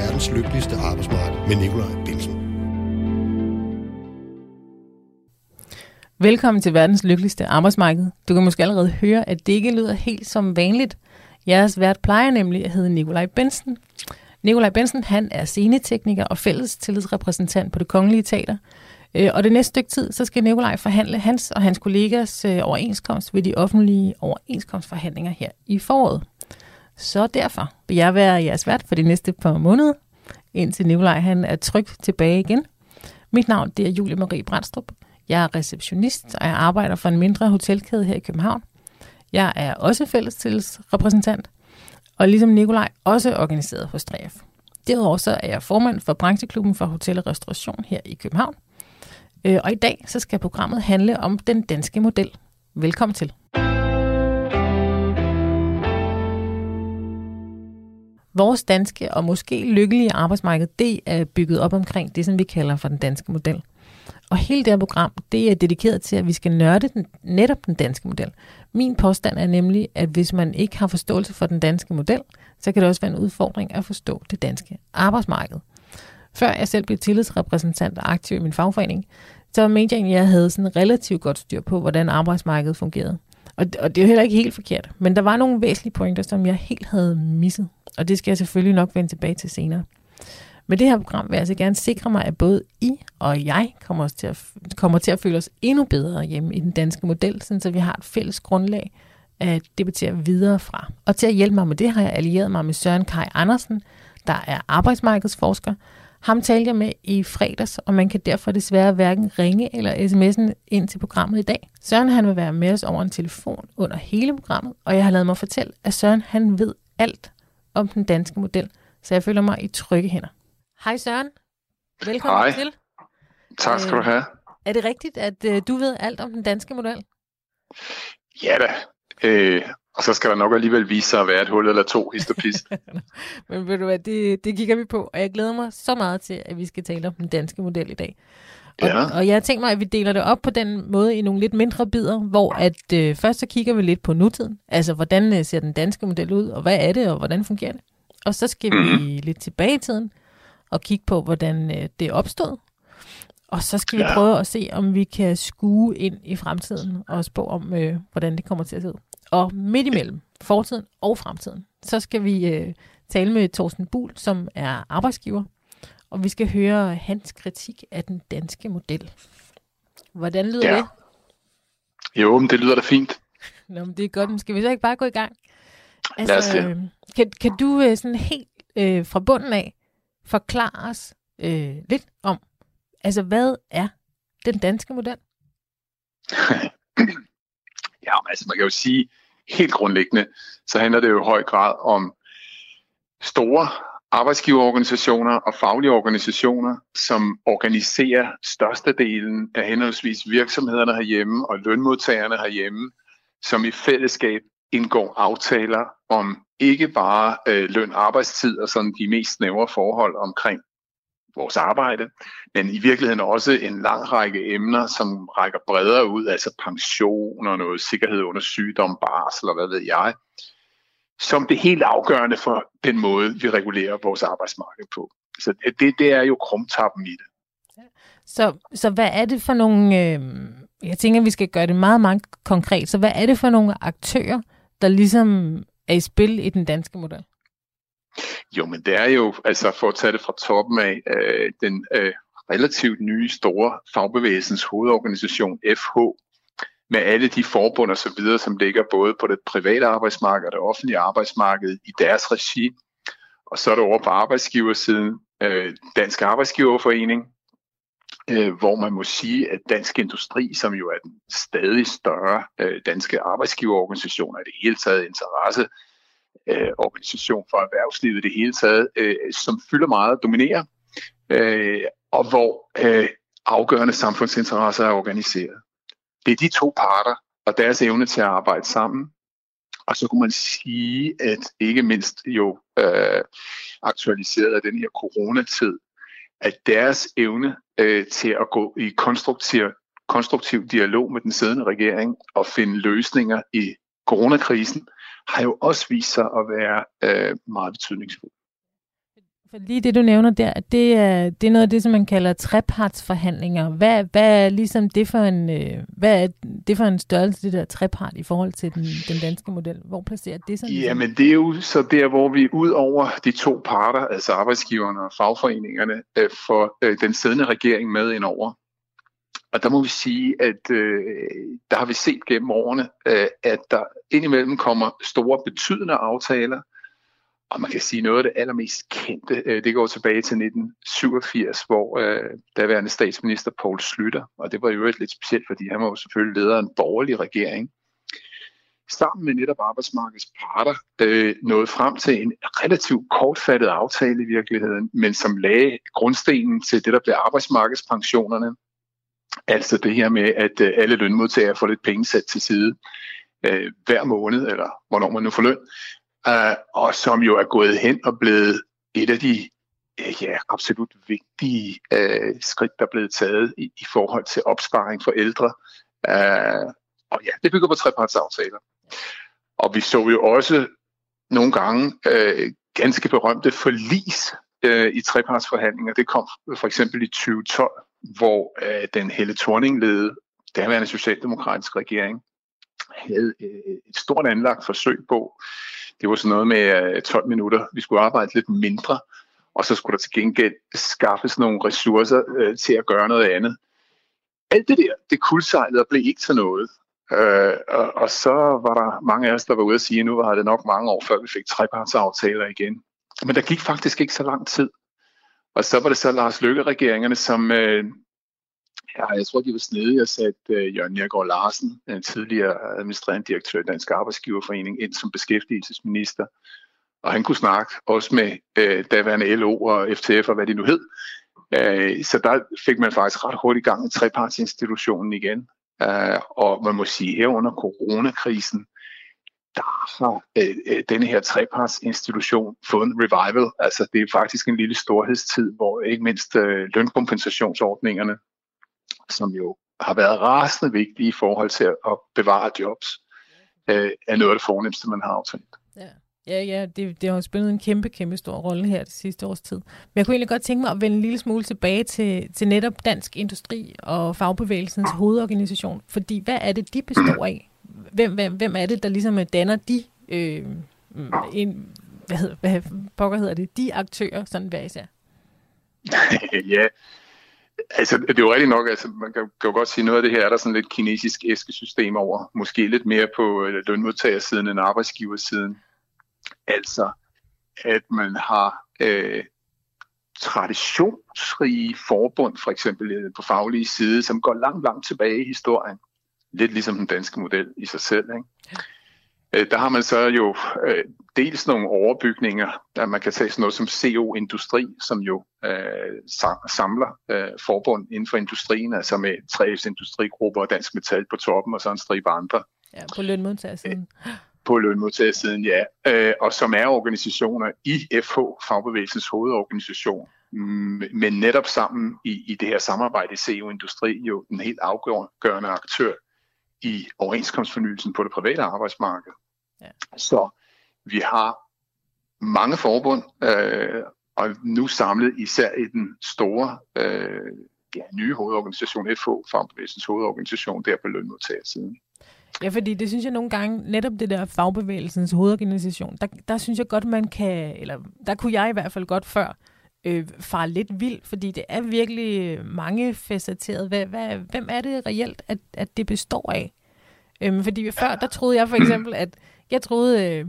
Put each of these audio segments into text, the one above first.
verdens lykkeligste arbejdsmarked med Nikolaj Bilsen. Velkommen til verdens lykkeligste arbejdsmarked. Du kan måske allerede høre, at det ikke lyder helt som vanligt. Jeres vært plejer nemlig at hedde Nikolaj Bensen. Nikolaj Bensen han er scenetekniker og fælles tillidsrepræsentant på det kongelige teater. Øh, og det næste stykke tid, så skal Nikolaj forhandle hans og hans kollegers øh, overenskomst ved de offentlige overenskomstforhandlinger her i foråret. Så derfor vil jeg være jeres vært for de næste par måneder, indtil Nikolaj han er tryg tilbage igen. Mit navn det er Julie Marie Brandstrup. Jeg er receptionist, og jeg arbejder for en mindre hotelkæde her i København. Jeg er også fællestilsrepræsentant, og ligesom Nikolaj også organiseret hos 3F. Derudover så er jeg formand for brancheklubben for hotel og restauration her i København. Øh, og i dag så skal programmet handle om den danske model. Velkommen til. Vores danske og måske lykkelige arbejdsmarked, det er bygget op omkring det, som vi kalder for den danske model. Og hele det her program, det er dedikeret til, at vi skal nørde den, netop den danske model. Min påstand er nemlig, at hvis man ikke har forståelse for den danske model, så kan det også være en udfordring at forstå det danske arbejdsmarked. Før jeg selv blev tillidsrepræsentant og aktiv i min fagforening, så mente jeg at jeg havde sådan relativt godt styr på, hvordan arbejdsmarkedet fungerede. Og, og det er jo heller ikke helt forkert, men der var nogle væsentlige pointer, som jeg helt havde misset. Og det skal jeg selvfølgelig nok vende tilbage til senere. Med det her program vil jeg altså gerne sikre mig, at både I og jeg kommer til at, kommer til at føle os endnu bedre hjemme i den danske model, så vi har et fælles grundlag at debattere videre fra. Og til at hjælpe mig med det, har jeg allieret mig med Søren Kai Andersen, der er arbejdsmarkedsforsker. Ham talte jeg med i fredags, og man kan derfor desværre hverken ringe eller sms'en ind til programmet i dag. Søren han vil være med os over en telefon under hele programmet, og jeg har lavet mig fortælle, at Søren han ved alt om den danske model, så jeg føler mig i trygge hænder. Hej Søren. Velkommen Hej. til. Tak skal du have. Er det rigtigt, at øh, du ved alt om den danske model? Ja da. Øh, og så skal der nok alligevel vise sig at være et hul eller to histopist. Men ved du hvad, det, det kigger vi på, og jeg glæder mig så meget til, at vi skal tale om den danske model i dag. Og, Ja. og jeg tænker mig, at vi deler det op på den måde i nogle lidt mindre bidder, hvor at øh, først så kigger vi lidt på nutiden. Altså, hvordan øh, ser den danske model ud, og hvad er det, og hvordan fungerer det? Og så skal vi lidt tilbage i tiden og kigge på, hvordan øh, det opstået. Og så skal vi Ja. prøve at se, om vi kan skue ind i fremtiden og spå om, øh, hvordan det kommer til at se ud. Og midt imellem fortiden og fremtiden, så skal vi øh, tale med Thorsten Buhl, som er arbejdsgiver, og vi skal høre hans kritik af den danske model. Hvordan lyder Ja. det? jo, men det lyder da fint. Nå, men det er godt, men skal vi så ikke bare gå i gang? Lad os det. øh, kan, kan du øh, sådan helt øh, fra bunden af forklare os øh, lidt om, altså hvad er den danske model? Ja, altså man kan jo sige, helt grundlæggende, så handler det jo i høj grad om store arbejdsgiverorganisationer og faglige organisationer, som organiserer størstedelen af henholdsvis virksomhederne herhjemme og lønmodtagerne herhjemme, som i fællesskab indgår aftaler om ikke bare øh, løn, arbejdstid og sådan de mest snævre forhold omkring vores arbejde, men i virkeligheden også en lang række emner, som rækker bredere ud, altså pension og noget sikkerhed under sygdom, barsel og hvad ved jeg, som det helt afgørende for den måde, vi regulerer vores arbejdsmarked på. Så det, det er jo krumtappen i det. Så, så hvad er det for nogle, øh, jeg tænker, vi skal gøre det meget, meget konkret, så hvad er det for nogle aktører, der ligesom er i spil i den danske model? Jo, men det er jo, altså for at tage det fra toppen af, øh, den øh, relativt nye store fagbevægelsens hovedorganisation, FH, med alle de forbund og så videre, som ligger både på det private arbejdsmarked og det offentlige arbejdsmarked i deres regi. Og så er der over på arbejdsgiversiden, øh, Dansk Arbejdsgiverforening, øh, hvor man må sige, at Dansk Industri, som jo er den stadig større øh, danske arbejdsgiverorganisation, er det hele taget interesse øh, organisation for erhvervslivet i det hele taget, øh, som fylder meget og dominerer, øh, og hvor øh, afgørende samfundsinteresser er organiseret. Det er de to parter og deres evne til at arbejde sammen. Og så kunne man sige, at ikke mindst jo øh, aktualiseret af den her coronatid, at deres evne øh, til at gå i konstruktiv, konstruktiv dialog med den siddende regering og finde løsninger i coronakrisen, har jo også vist sig at være øh, meget betydningsfuld. For lige det, du nævner der, det er, det er noget af det, som man kalder trepartsforhandlinger. Hvad, hvad er ligesom det for en, øh, hvad er det for en størrelse, det der trepart, i forhold til den, den danske model? Hvor placerer det sig? Ligesom? Jamen, det er jo så der, hvor vi ud over de to parter, altså arbejdsgiverne og fagforeningerne, øh, får øh, den siddende regering med ind over. Og der må vi sige, at øh, der har vi set gennem årene, øh, at der indimellem kommer store betydende aftaler, og man kan sige noget af det allermest kendte, øh, det går tilbage til 1987, hvor øh, daværende statsminister Poul Slytter, og det var jo lidt specielt, fordi han var jo selvfølgelig leder af en borgerlig regering, sammen med netop arbejdsmarkedets parter øh, nåede frem til en relativt kortfattet aftale i virkeligheden, men som lagde grundstenen til det, der blev arbejdsmarkedspensionerne. Altså det her med, at øh, alle lønmodtagere får lidt penge sat til side øh, hver måned, eller hvornår man nu får løn, øh, og som jo er gået hen og blevet et af de øh, ja, absolut vigtige øh, skridt, der er blevet taget i, i forhold til opsparing for ældre. Øh, og ja, det bygger på trepartsaftaler. Og vi så jo også nogle gange øh, ganske berømte forlis øh, i trepartsforhandlinger. Det kom for eksempel i 2012, hvor øh, den Helle Thorning-ledede daværende socialdemokratiske regering havde øh, et stort anlagt forsøg på det var sådan noget med øh, 12 minutter. Vi skulle arbejde lidt mindre, og så skulle der til gengæld skaffes nogle ressourcer øh, til at gøre noget andet. Alt det der, det kuldsejlede og blev ikke til noget. Øh, og, og så var der mange af os, der var ude at sige, at nu var det nok mange år, før vi fik trepartsaftaler igen. Men der gik faktisk ikke så lang tid. Og så var det så Lars Løkke-regeringerne, som øh, Ja, jeg tror, de var snedige at sætte uh, øh, Jørgen Nergård Larsen, den tidligere administrerende direktør i Dansk Arbejdsgiverforening, ind som beskæftigelsesminister. Og han kunne snakke også med uh, daværende LO og FTF og hvad de nu hed. Uh, så der fik man faktisk ret hurtigt gang i trepartsinstitutionen igen. Uh, og man må sige, her under coronakrisen, der har øh, denne her trepartsinstitution fået en revival. Altså det er faktisk en lille storhedstid, hvor ikke mindst øh, lønkompensationsordningerne som jo har været rasende vigtige i forhold til at bevare jobs, øh, er noget af det fornemmeste, man har aftalt. Ja. Ja, ja, det, det har spillet en kæmpe, kæmpe stor rolle her det sidste års tid. Men jeg kunne egentlig godt tænke mig at vende en lille smule tilbage til, til netop Dansk Industri og Fagbevægelsens hovedorganisation. Fordi hvad er det, de består af? Hvem, hvem, hvem er det, der ligesom danner de, øh, en, hvad, hedder, hvad pokker hedder det, de aktører, sådan hver især? ja, Altså, det er jo rigtigt nok, altså, man kan, kan jo godt sige, noget af det her er der sådan lidt kinesisk æskesystem over. Måske lidt mere på øh, lønmodtagersiden end arbejdsgiversiden. Altså, at man har øh, traditionsrige forbund, for eksempel øh, på faglige side, som går langt, langt tilbage i historien. Lidt ligesom den danske model i sig selv. Ikke? Øh, der har man så jo øh, dels nogle overbygninger, der man kan tage sådan noget som CO Industri, som jo øh, samler øh, forbund inden for industrien, altså med 3F's industrigrupper og Dansk Metal på toppen, og så en stribe andre. Ja, på lønmodtagersiden. Øh, på lønmodtagersiden, ja. Øh, og som er organisationer i FH, Fagbevægelsens hovedorganisation, men netop sammen i, i det her samarbejde i CO Industri, jo den helt afgørende aktør i overenskomstfornyelsen på det private arbejdsmarked. Ja. Så vi har mange forbund, øh, og nu samlet især i den store øh, ja, nye hovedorganisation, FH, Fagbevægelsens hovedorganisation, der på lønmodtagersiden. Ja, fordi det synes jeg nogle gange, netop det der fagbevægelsens hovedorganisation, der, der synes jeg godt, man kan, eller der kunne jeg i hvert fald godt før, øh, fare lidt vild, fordi det er virkelig mange facetteret. Hvad, hvad, hvem er det reelt, at, at det består af? Øhm, fordi før, der troede jeg for eksempel, at jeg troede, øh,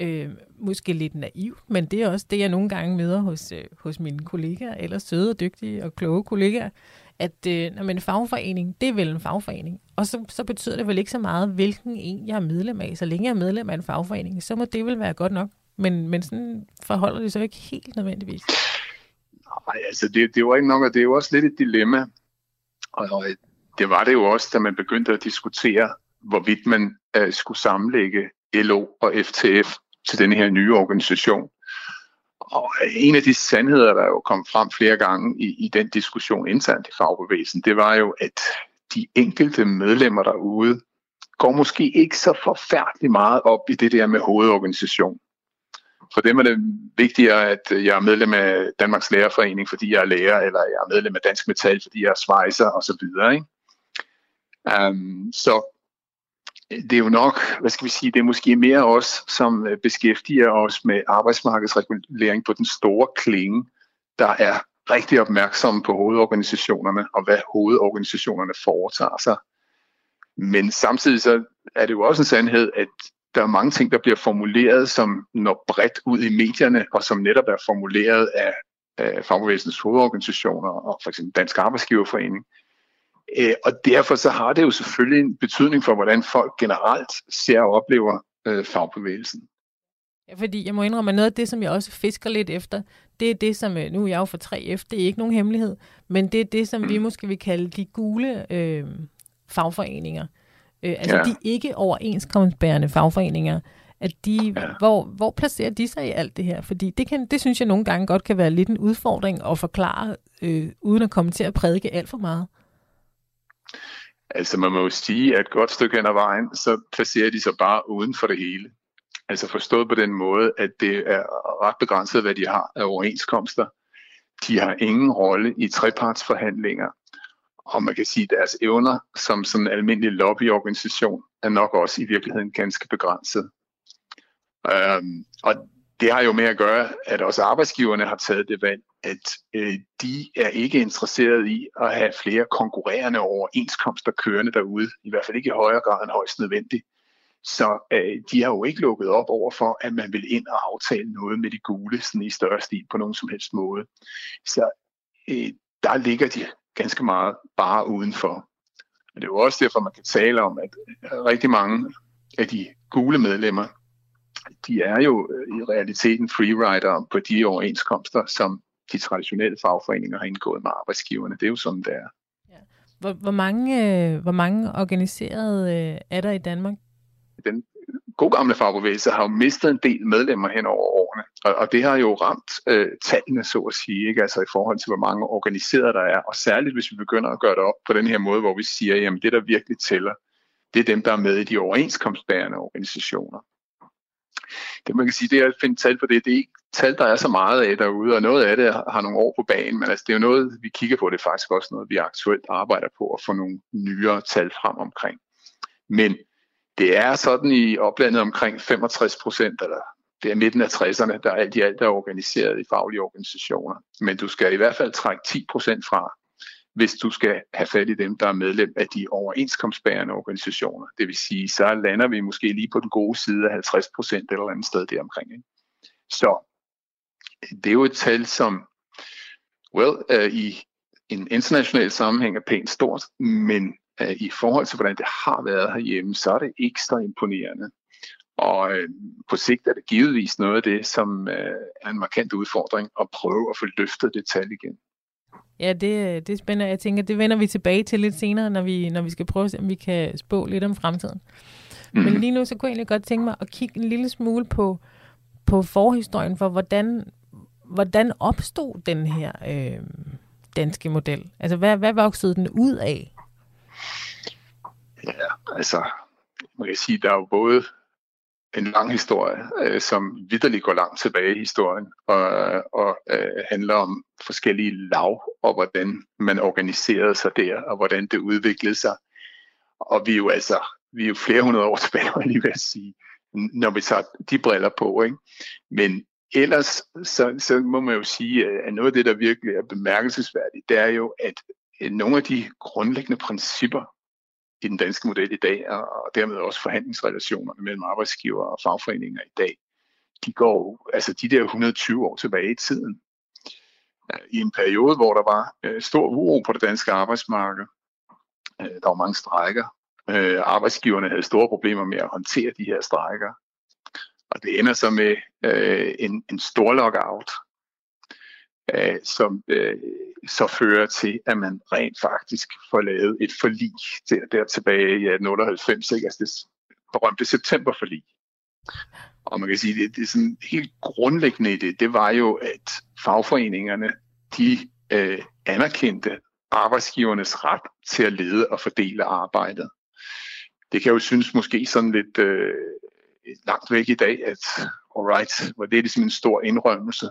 øh, måske lidt naiv, men det er også det, jeg nogle gange møder hos, øh, hos mine kollegaer, eller søde og dygtige og kloge kollegaer, at øh, når man en fagforening, det er vel en fagforening. Og så, så betyder det vel ikke så meget, hvilken en jeg er medlem af. Så længe jeg er medlem af en fagforening, så må det vel være godt nok. Men, men sådan forholder det sig ikke helt nødvendigvis. Nej, altså det, det var ikke nok, og det er jo også lidt et dilemma. Og, og det var det jo også, da man begyndte at diskutere, hvorvidt man øh, skulle sammenlægge LO og FTF til den her nye organisation. Og øh, en af de sandheder, der jo kom frem flere gange i, i den diskussion internt i fagbevægelsen, det var jo, at de enkelte medlemmer derude går måske ikke så forfærdeligt meget op i det der med hovedorganisation for dem er det vigtigere, at jeg er medlem af Danmarks Lærerforening, fordi jeg er lærer, eller jeg er medlem af Dansk Metal, fordi jeg er svejser osv. Ikke? Um, så det er jo nok, hvad skal vi sige, det er måske mere os, som øh, beskæftiger os med arbejdsmarkedsregulering på den store klinge, der er rigtig opmærksomme på hovedorganisationerne og hvad hovedorganisationerne foretager sig. Men samtidig så er det jo også en sandhed, at der er mange ting, der bliver formuleret, som når bredt ud i medierne, og som netop er formuleret af, af fagbevægelsens hovedorganisationer og for eksempel Dansk Arbejdsgiverforening. Øh, og derfor så har det jo selvfølgelig en betydning for, hvordan folk generelt ser og oplever øh, fagbevægelsen. Ja, fordi jeg må indrømme, at noget af det, som jeg også fisker lidt efter, det er det, som, øh, nu er jeg jo for 3F, det er ikke nogen hemmelighed, men det er det, som vi mm. måske vil kalde de gule øh, fagforeninger. Øh, altså ja. de ikke overenskomstbærende fagforeninger, at de, ja. hvor, hvor placerer de sig i alt det her? Fordi det, kan, det synes jeg nogle gange godt kan være lidt en udfordring at forklare, øh, uden at komme til at prædike alt for meget. Altså man må jo sige, at et godt stykke hen ad vejen, så placerer de sig bare uden for det hele. Altså forstået på den måde, at det er ret begrænset, hvad de har af overenskomster. De har ingen rolle i trepartsforhandlinger, og man kan sige, at deres evner som sådan en almindelig lobbyorganisation er nok også i virkeligheden ganske begrænset. Øhm, og det har jo med at gøre, at også arbejdsgiverne har taget det valg, at øh, de er ikke interesseret i at have flere konkurrerende overenskomster kørende derude, i hvert fald ikke i højere grad end højst nødvendigt. Så øh, de har jo ikke lukket op over for, at man vil ind og aftale noget med de gule sådan i større stil på nogen som helst måde. Så øh, der ligger de ganske meget bare udenfor. Og det er jo også derfor, man kan tale om, at rigtig mange af de gule medlemmer, de er jo øh, i realiteten freerider på de overenskomster, som de traditionelle fagforeninger har indgået med arbejdsgiverne. Det er jo sådan, det er. Ja. Hvor, hvor, mange, øh, hvor mange organiserede øh, er der i Danmark? Den god gamle fagbevægelse har jo mistet en del medlemmer hen over årene, og, og det har jo ramt øh, tallene, så at sige, ikke? altså i forhold til, hvor mange organiserede der er, og særligt hvis vi begynder at gøre det op på den her måde, hvor vi siger, jamen det, der virkelig tæller, det er dem, der er med i de overenskomstbærende organisationer. Det man kan sige, det er at finde tal på det. Det er ikke tal, der er så meget af derude, og noget af det har nogle år på banen, men altså, det er jo noget, vi kigger på. Det er faktisk også noget, vi aktuelt arbejder på at få nogle nyere tal frem omkring. Men det er sådan i oplandet omkring 65 procent, eller det er midten af 60'erne, der alt i alt er organiseret i faglige organisationer. Men du skal i hvert fald trække 10 procent fra, hvis du skal have fat i dem, der er medlem af de overenskomstbærende organisationer. Det vil sige, så lander vi måske lige på den gode side af 50 procent eller andet sted deromkring. Ikke? Så det er jo et tal, som well, uh, i en international sammenhæng er pænt stort, men i forhold til, hvordan det har været herhjemme, så er det ekstra imponerende. Og uh, på sigt er det givetvis noget af det, som uh, er en markant udfordring at prøve at få løftet det tal igen. Ja, det, det er spændende. Jeg tænker, det vender vi tilbage til lidt senere, når vi, når vi skal prøve at se, om vi kan spå lidt om fremtiden. Mm. Men lige nu, så kunne jeg egentlig godt tænke mig at kigge en lille smule på, på forhistorien for, hvordan, hvordan opstod den her øh, danske model? Altså, hvad, hvad voksede den ud af? Ja, altså, man kan sige, der er jo både en lang historie, øh, som vidderligt går langt tilbage i historien, og, og øh, handler om forskellige lav, og hvordan man organiserede sig der, og hvordan det udviklede sig. Og vi er jo altså, vi er jo flere hundrede år tilbage, må jeg lige vil sige, når vi tager de briller på. Ikke? Men ellers, så, så må man jo sige, øh, at noget af det, der virkelig er bemærkelsesværdigt, det er jo, at øh, nogle af de grundlæggende principper, i den danske model i dag, og dermed også forhandlingsrelationerne mellem arbejdsgiver og fagforeninger i dag, de går altså de der 120 år tilbage i tiden. I en periode, hvor der var øh, stor uro på det danske arbejdsmarked, øh, der var mange strækker, øh, arbejdsgiverne havde store problemer med at håndtere de her strækker, og det ender så med en, en stor lockout, Øh, som øh, så fører til, at man rent faktisk får lavet et forlig der, der tilbage i 1898, ikke? altså det berømte septemberforlig. Og man kan sige, det, det er sådan helt grundlæggende i det, det var jo, at fagforeningerne, de øh, anerkendte arbejdsgivernes ret til at lede og fordele arbejdet. Det kan jo synes måske sådan lidt, øh, langt væk i dag, at alright, var det ligesom en stor indrømmelse.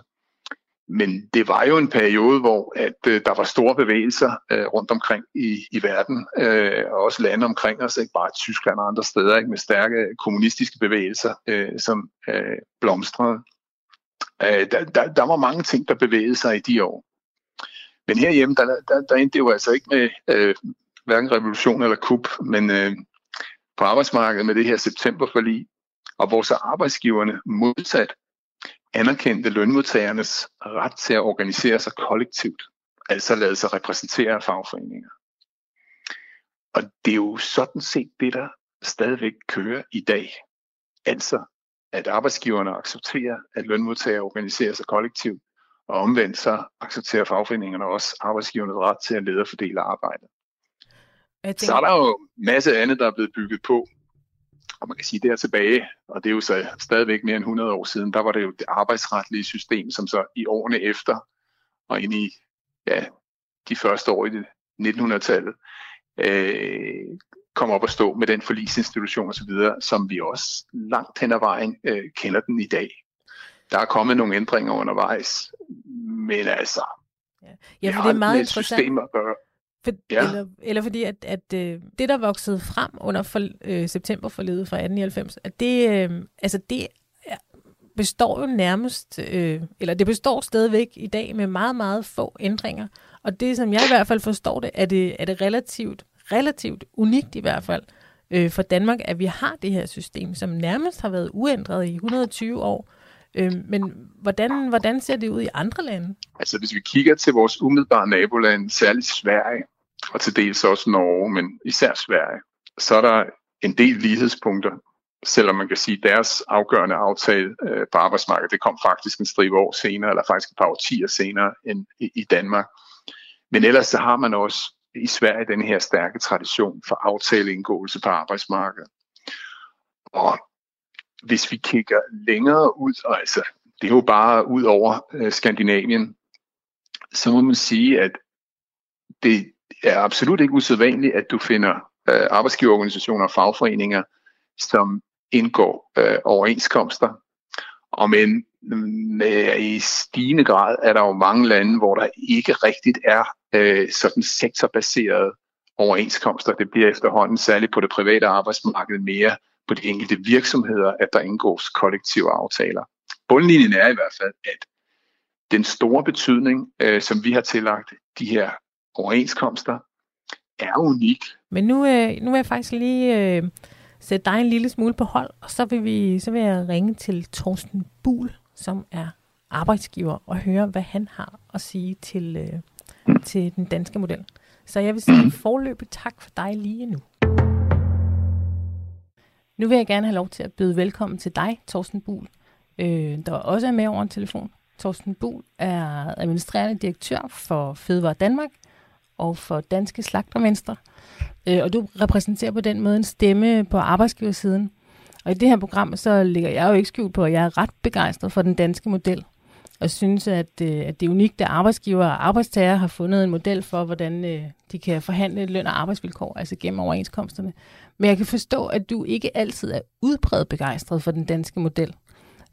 Men det var jo en periode, hvor at øh, der var store bevægelser øh, rundt omkring i, i verden, øh, og også lande omkring os, ikke bare Tyskland og andre steder, ikke med stærke kommunistiske bevægelser, øh, som øh, blomstrede. Øh, der, der, der var mange ting, der bevægede sig i de år. Men herhjemme, der, der, der endte det jo altså ikke med øh, hverken revolution eller kup, men øh, på arbejdsmarkedet med det her septemberforlig, og hvor så arbejdsgiverne modsat anerkendte lønmodtagernes ret til at organisere sig kollektivt, altså lade sig repræsentere af fagforeninger. Og det er jo sådan set det, der stadigvæk kører i dag. Altså, at arbejdsgiverne accepterer, at lønmodtagere organiserer sig kollektivt, og omvendt så accepterer fagforeningerne også arbejdsgivernes ret til at lede og fordele arbejdet. Tænker... Så er der jo masse andet, der er blevet bygget på. Og man kan sige, der tilbage, og det er jo så stadigvæk mere end 100 år siden, der var det jo det arbejdsretlige system, som så i årene efter og ind i ja, de første år i 1900-tallet, øh, kom op og stå med den forlisinstitution osv., som vi også langt hen ad vejen øh, kender den i dag. Der er kommet nogle ændringer undervejs, men altså, ja, ja for det er meget interessant. at gøre. For, ja. eller, eller fordi, at, at øh, det, der voksede frem under for, øh, septemberforledet fra 1899, at det, øh, altså det består jo nærmest, øh, eller det består stadigvæk i dag med meget, meget få ændringer. Og det, som jeg i hvert fald forstår det, er det, er det relativt, relativt unikt i hvert fald øh, for Danmark, at vi har det her system, som nærmest har været uændret i 120 år. Øh, men hvordan, hvordan ser det ud i andre lande? Altså hvis vi kigger til vores umiddelbare naboland, særligt Sverige, og til dels også Norge, men især Sverige, så er der en del lighedspunkter, selvom man kan sige, at deres afgørende aftale øh, på arbejdsmarkedet, det kom faktisk en stribe år senere, eller faktisk et par årtier senere end i, i Danmark. Men ellers så har man også i Sverige den her stærke tradition for aftaleindgåelse på arbejdsmarkedet. Og hvis vi kigger længere ud, altså det er jo bare ud over øh, Skandinavien, så må man sige, at det er absolut ikke usædvanligt, at du finder øh, arbejdsgiverorganisationer og fagforeninger, som indgår øh, overenskomster. Og men øh, i stigende grad er der jo mange lande, hvor der ikke rigtigt er øh, sådan sektorbaserede overenskomster. Det bliver efterhånden særligt på det private arbejdsmarked mere på de enkelte virksomheder, at der indgås kollektive aftaler. Bundlinjen er i hvert fald, at den store betydning, øh, som vi har tillagt de her overenskomster, er unik. Men nu, øh, nu vil jeg faktisk lige øh, sætte dig en lille smule på hold, og så vil, vi, så vil jeg ringe til Thorsten Bul, som er arbejdsgiver, og høre, hvad han har at sige til, øh, mm. til den danske model. Så jeg vil sige forløbet tak for dig lige nu. Nu vil jeg gerne have lov til at byde velkommen til dig, Thorsten Bul, øh, der også er med over en telefon. Thorsten Bul er administrerende direktør for Fødevare Danmark og for Danske Slagtermenstre. Øh, og du repræsenterer på den måde en stemme på arbejdsgiversiden. Og i det her program, så ligger jeg jo ikke skjult på, at jeg er ret begejstret for den danske model. Og synes, at, øh, at det er unikt, at arbejdsgiver og arbejdstager har fundet en model for, hvordan øh, de kan forhandle løn og arbejdsvilkår, altså gennem overenskomsterne. Men jeg kan forstå, at du ikke altid er udbredt begejstret for den danske model,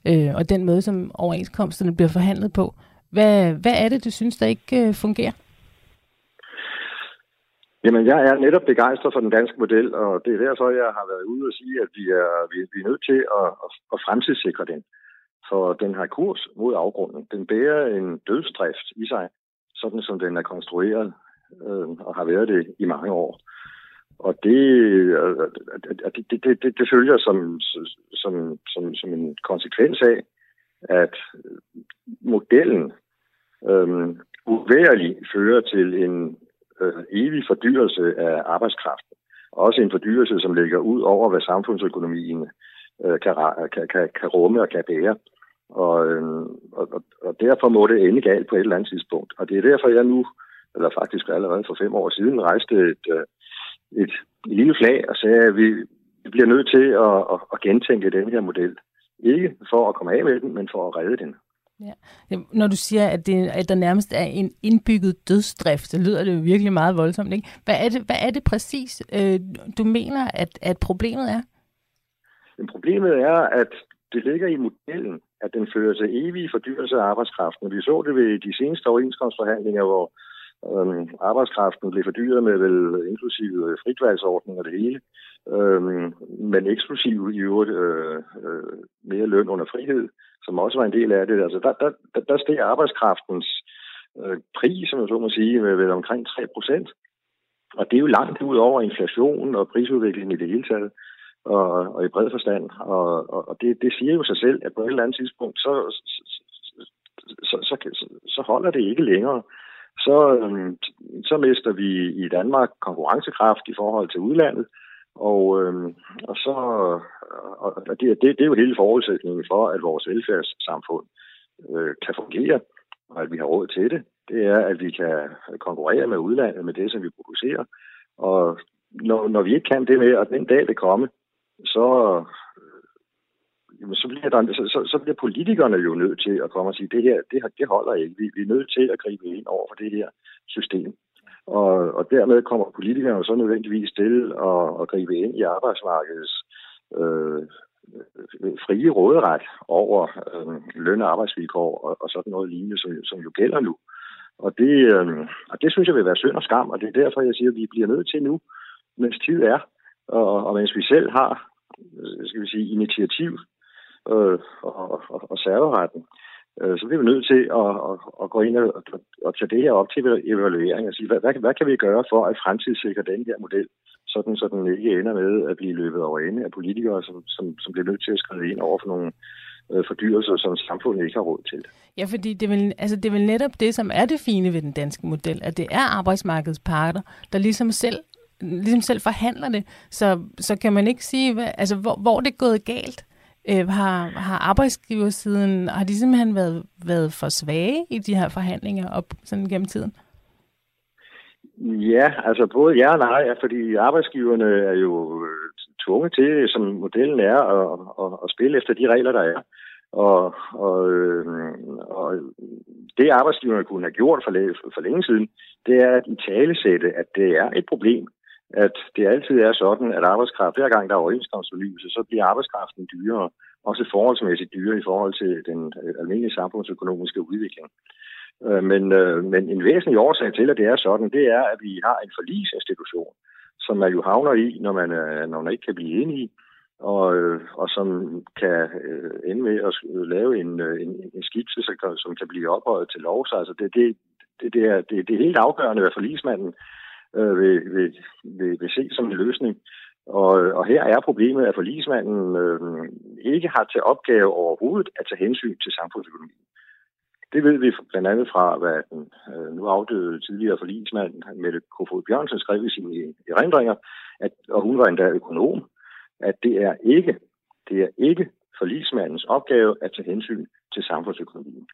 øh, og den måde, som overenskomsterne bliver forhandlet på. Hvad, hvad er det, du synes, der ikke øh, fungerer? Jamen, jeg er netop begejstret for den danske model, og det er derfor, jeg har været ude og sige, at vi er, vi, vi er nødt til at, at, fremtidssikre den. For den har kurs mod afgrunden. Den bærer en dødsdrift i sig, sådan som den er konstrueret øh, og har været det i mange år. Og det, øh, det, det, det, det, det følger som, som, som, som en konsekvens af, at modellen øh, uværligt fører til en øh, evig fordyrelse af arbejdskraften. Også en fordyrelse, som ligger ud over, hvad samfundsøkonomien øh, kan, kan, kan, kan rumme og kan bære. Og, øh, og, og derfor må det ende galt på et eller andet tidspunkt. Og det er derfor, jeg nu, eller faktisk allerede for fem år siden, rejste et, øh, et, et lille flag og sagde, at vi, vi bliver nødt til at, at, at gentænke den her model. Ikke for at komme af med den, men for at redde den. Ja. Når du siger, at, det, at der nærmest er en indbygget dødsdrift, så lyder det jo virkelig meget voldsomt. Ikke? Hvad, er det, hvad er det præcis, øh, du mener, at, at problemet er? Men problemet er, at det ligger i modellen, at den fører til evige fordyrelse af arbejdskraften. Vi så det ved de seneste overenskomstforhandlinger, hvor øhm, arbejdskraften blev fordyret med vel inklusive fritvalgsordning og det hele, øhm, men eksklusiv i øvrigt øh, øh, mere løn under frihed, som også var en del af det. Altså der, der, der steg arbejdskraftens øh, pris, som jeg så må sige, med vel omkring 3 procent. Og det er jo langt ud over inflationen og prisudviklingen i det hele taget og, og i bred forstand. Og, og, og det, det siger jo sig selv, at på et eller andet tidspunkt, så, så, så, så, så, så holder det ikke længere. Så, øhm, så mister vi i Danmark konkurrencekraft i forhold til udlandet, og, øhm, og så og det, det, det er jo hele forudsætningen for, at vores velfærdssamfund øh, kan fungere, og at vi har råd til det. Det er, at vi kan konkurrere med udlandet med det, som vi producerer. Og når, når vi ikke kan det med, at den dag vil komme, så, jamen, så, bliver der, så, så, så bliver politikerne jo nødt til at komme og sige, det her, det, det holder ikke. Vi, vi er nødt til at gribe ind over for det her system. Og, og dermed kommer politikerne så nødvendigvis til at, at gribe ind i arbejdsmarkedets øh, frie råderet over øh, løn- og arbejdsvilkår og, og sådan noget lignende, som, som jo gælder nu. Og det, øh, og det synes jeg vil være synd og skam, og det er derfor, jeg siger, at vi bliver nødt til nu, mens tid er, og, og mens vi selv har øh, skal vi sige, initiativ øh, og, og, og serveretten, øh, Øh, så bliver vi nødt til at, at, at gå ind og, og tage det her op til evaluering og sige, hvad, hvad, hvad kan vi gøre for at fremtidssikre den her model, sådan så den ikke ender med at blive løbet over ende af politikere, som, som, som bliver nødt til at skrive ind over for nogle øh, fordyrelser, som samfundet ikke har råd til. Ja, fordi det er, vel, altså det er vel netop det, som er det fine ved den danske model, at det er arbejdsmarkedets parter, der ligesom selv ligesom selv forhandler det, så, så kan man ikke sige, hvad, altså, hvor, hvor det er gået galt. Øh, har, har arbejdsgiversiden, har de simpelthen været, været for svage i de her forhandlinger op sådan gennem tiden? Ja, altså både ja og nej, fordi arbejdsgiverne er jo øh, tvunget til, som modellen er, at, at, at spille efter de regler, der er. Og, og, øh, og det arbejdsgiverne kunne have gjort for, for længe siden, det er at i tale sætte, at det er et problem, at det altid er sådan, at arbejdskraft, hver gang der er overenskomstfornyelse, så bliver arbejdskraften dyrere, også forholdsmæssigt dyrere i forhold til den øh, almindelige samfundsøkonomiske udvikling. Øh, men, øh, men en væsentlig årsag til, at det er sådan, det er, at vi har en forlisinstitution, som man jo havner i, når man, når man ikke kan blive enige, og, og som kan ende med at lave en, en, en skitse, som kan blive ophøjet til lov. Så altså det, det, det, det, er, det, det er helt afgørende, hvad forlismanden øh, vil, vil, vil, vil se som en løsning. Og, og her er problemet, at forlismanden øh, ikke har til opgave overhovedet at tage hensyn til samfundsøkonomien. Det ved vi blandt andet fra, hvad den øh, nu afdøde tidligere forlismand Mette Kofod Bjørnsen skrev i sine erindringer, at, og hun var endda økonom, at det er ikke, det er ikke forlismandens opgave at tage hensyn til samfundsøkonomien.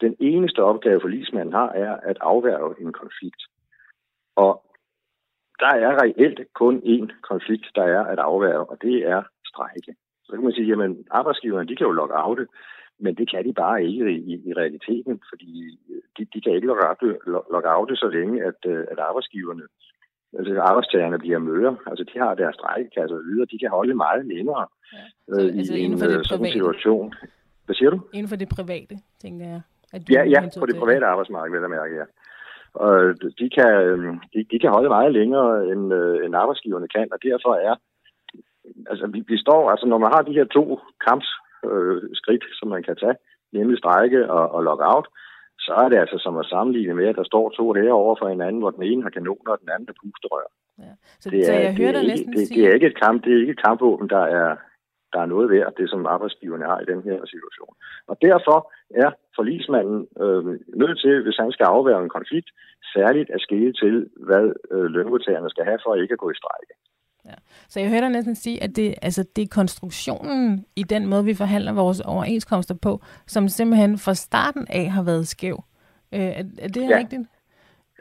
Den eneste opgave, forlismanden har, er at afværge en konflikt. Og der er reelt kun én konflikt, der er at afværge, og det er strejke. Så kan man sige, jamen arbejdsgiverne, de kan jo logge af det, men det kan de bare ikke i, i realiteten, fordi de, de kan ikke logge af det så længe, at, øh, at arbejdsgiverne, altså arbejdstagerne bliver møder. Altså de har deres strejkekasser og videre, de kan holde meget længere ja. så, øh, altså, i en øh, sådan situation. Hvad siger du? Inden for det private, tænker jeg. At du ja, ja, på det private arbejdsmarked, vil jeg mærke, ja. Og de kan, øhm, de, de kan holde meget længere, end, øh, end arbejdsgiverne kan, og derfor er, altså vi, vi står, altså når man har de her to kampskridt, øh, som man kan tage, nemlig strække og, og lockout, så er det altså som at sammenligne med, at der står to her over for hinanden, hvor den ene har kanoner, og den anden er pusterør. Ja. Så, det er, så jeg hører dig næsten det, sige... det, er ikke et kamp, det er ikke et kampvåben, der er, der er noget værd, det som arbejdsgiverne har i den her situation. Og derfor er forlismanden øh, nødt til, hvis han skal afværge en konflikt, særligt at skille til, hvad øh, lønmodtagerne skal have for ikke at gå i strejke. Ja. Så jeg hører dig næsten sige, at det, altså, det er konstruktionen i den måde, vi forhandler vores overenskomster på, som simpelthen fra starten af har været skæv. Øh, er, er det ja. rigtigt?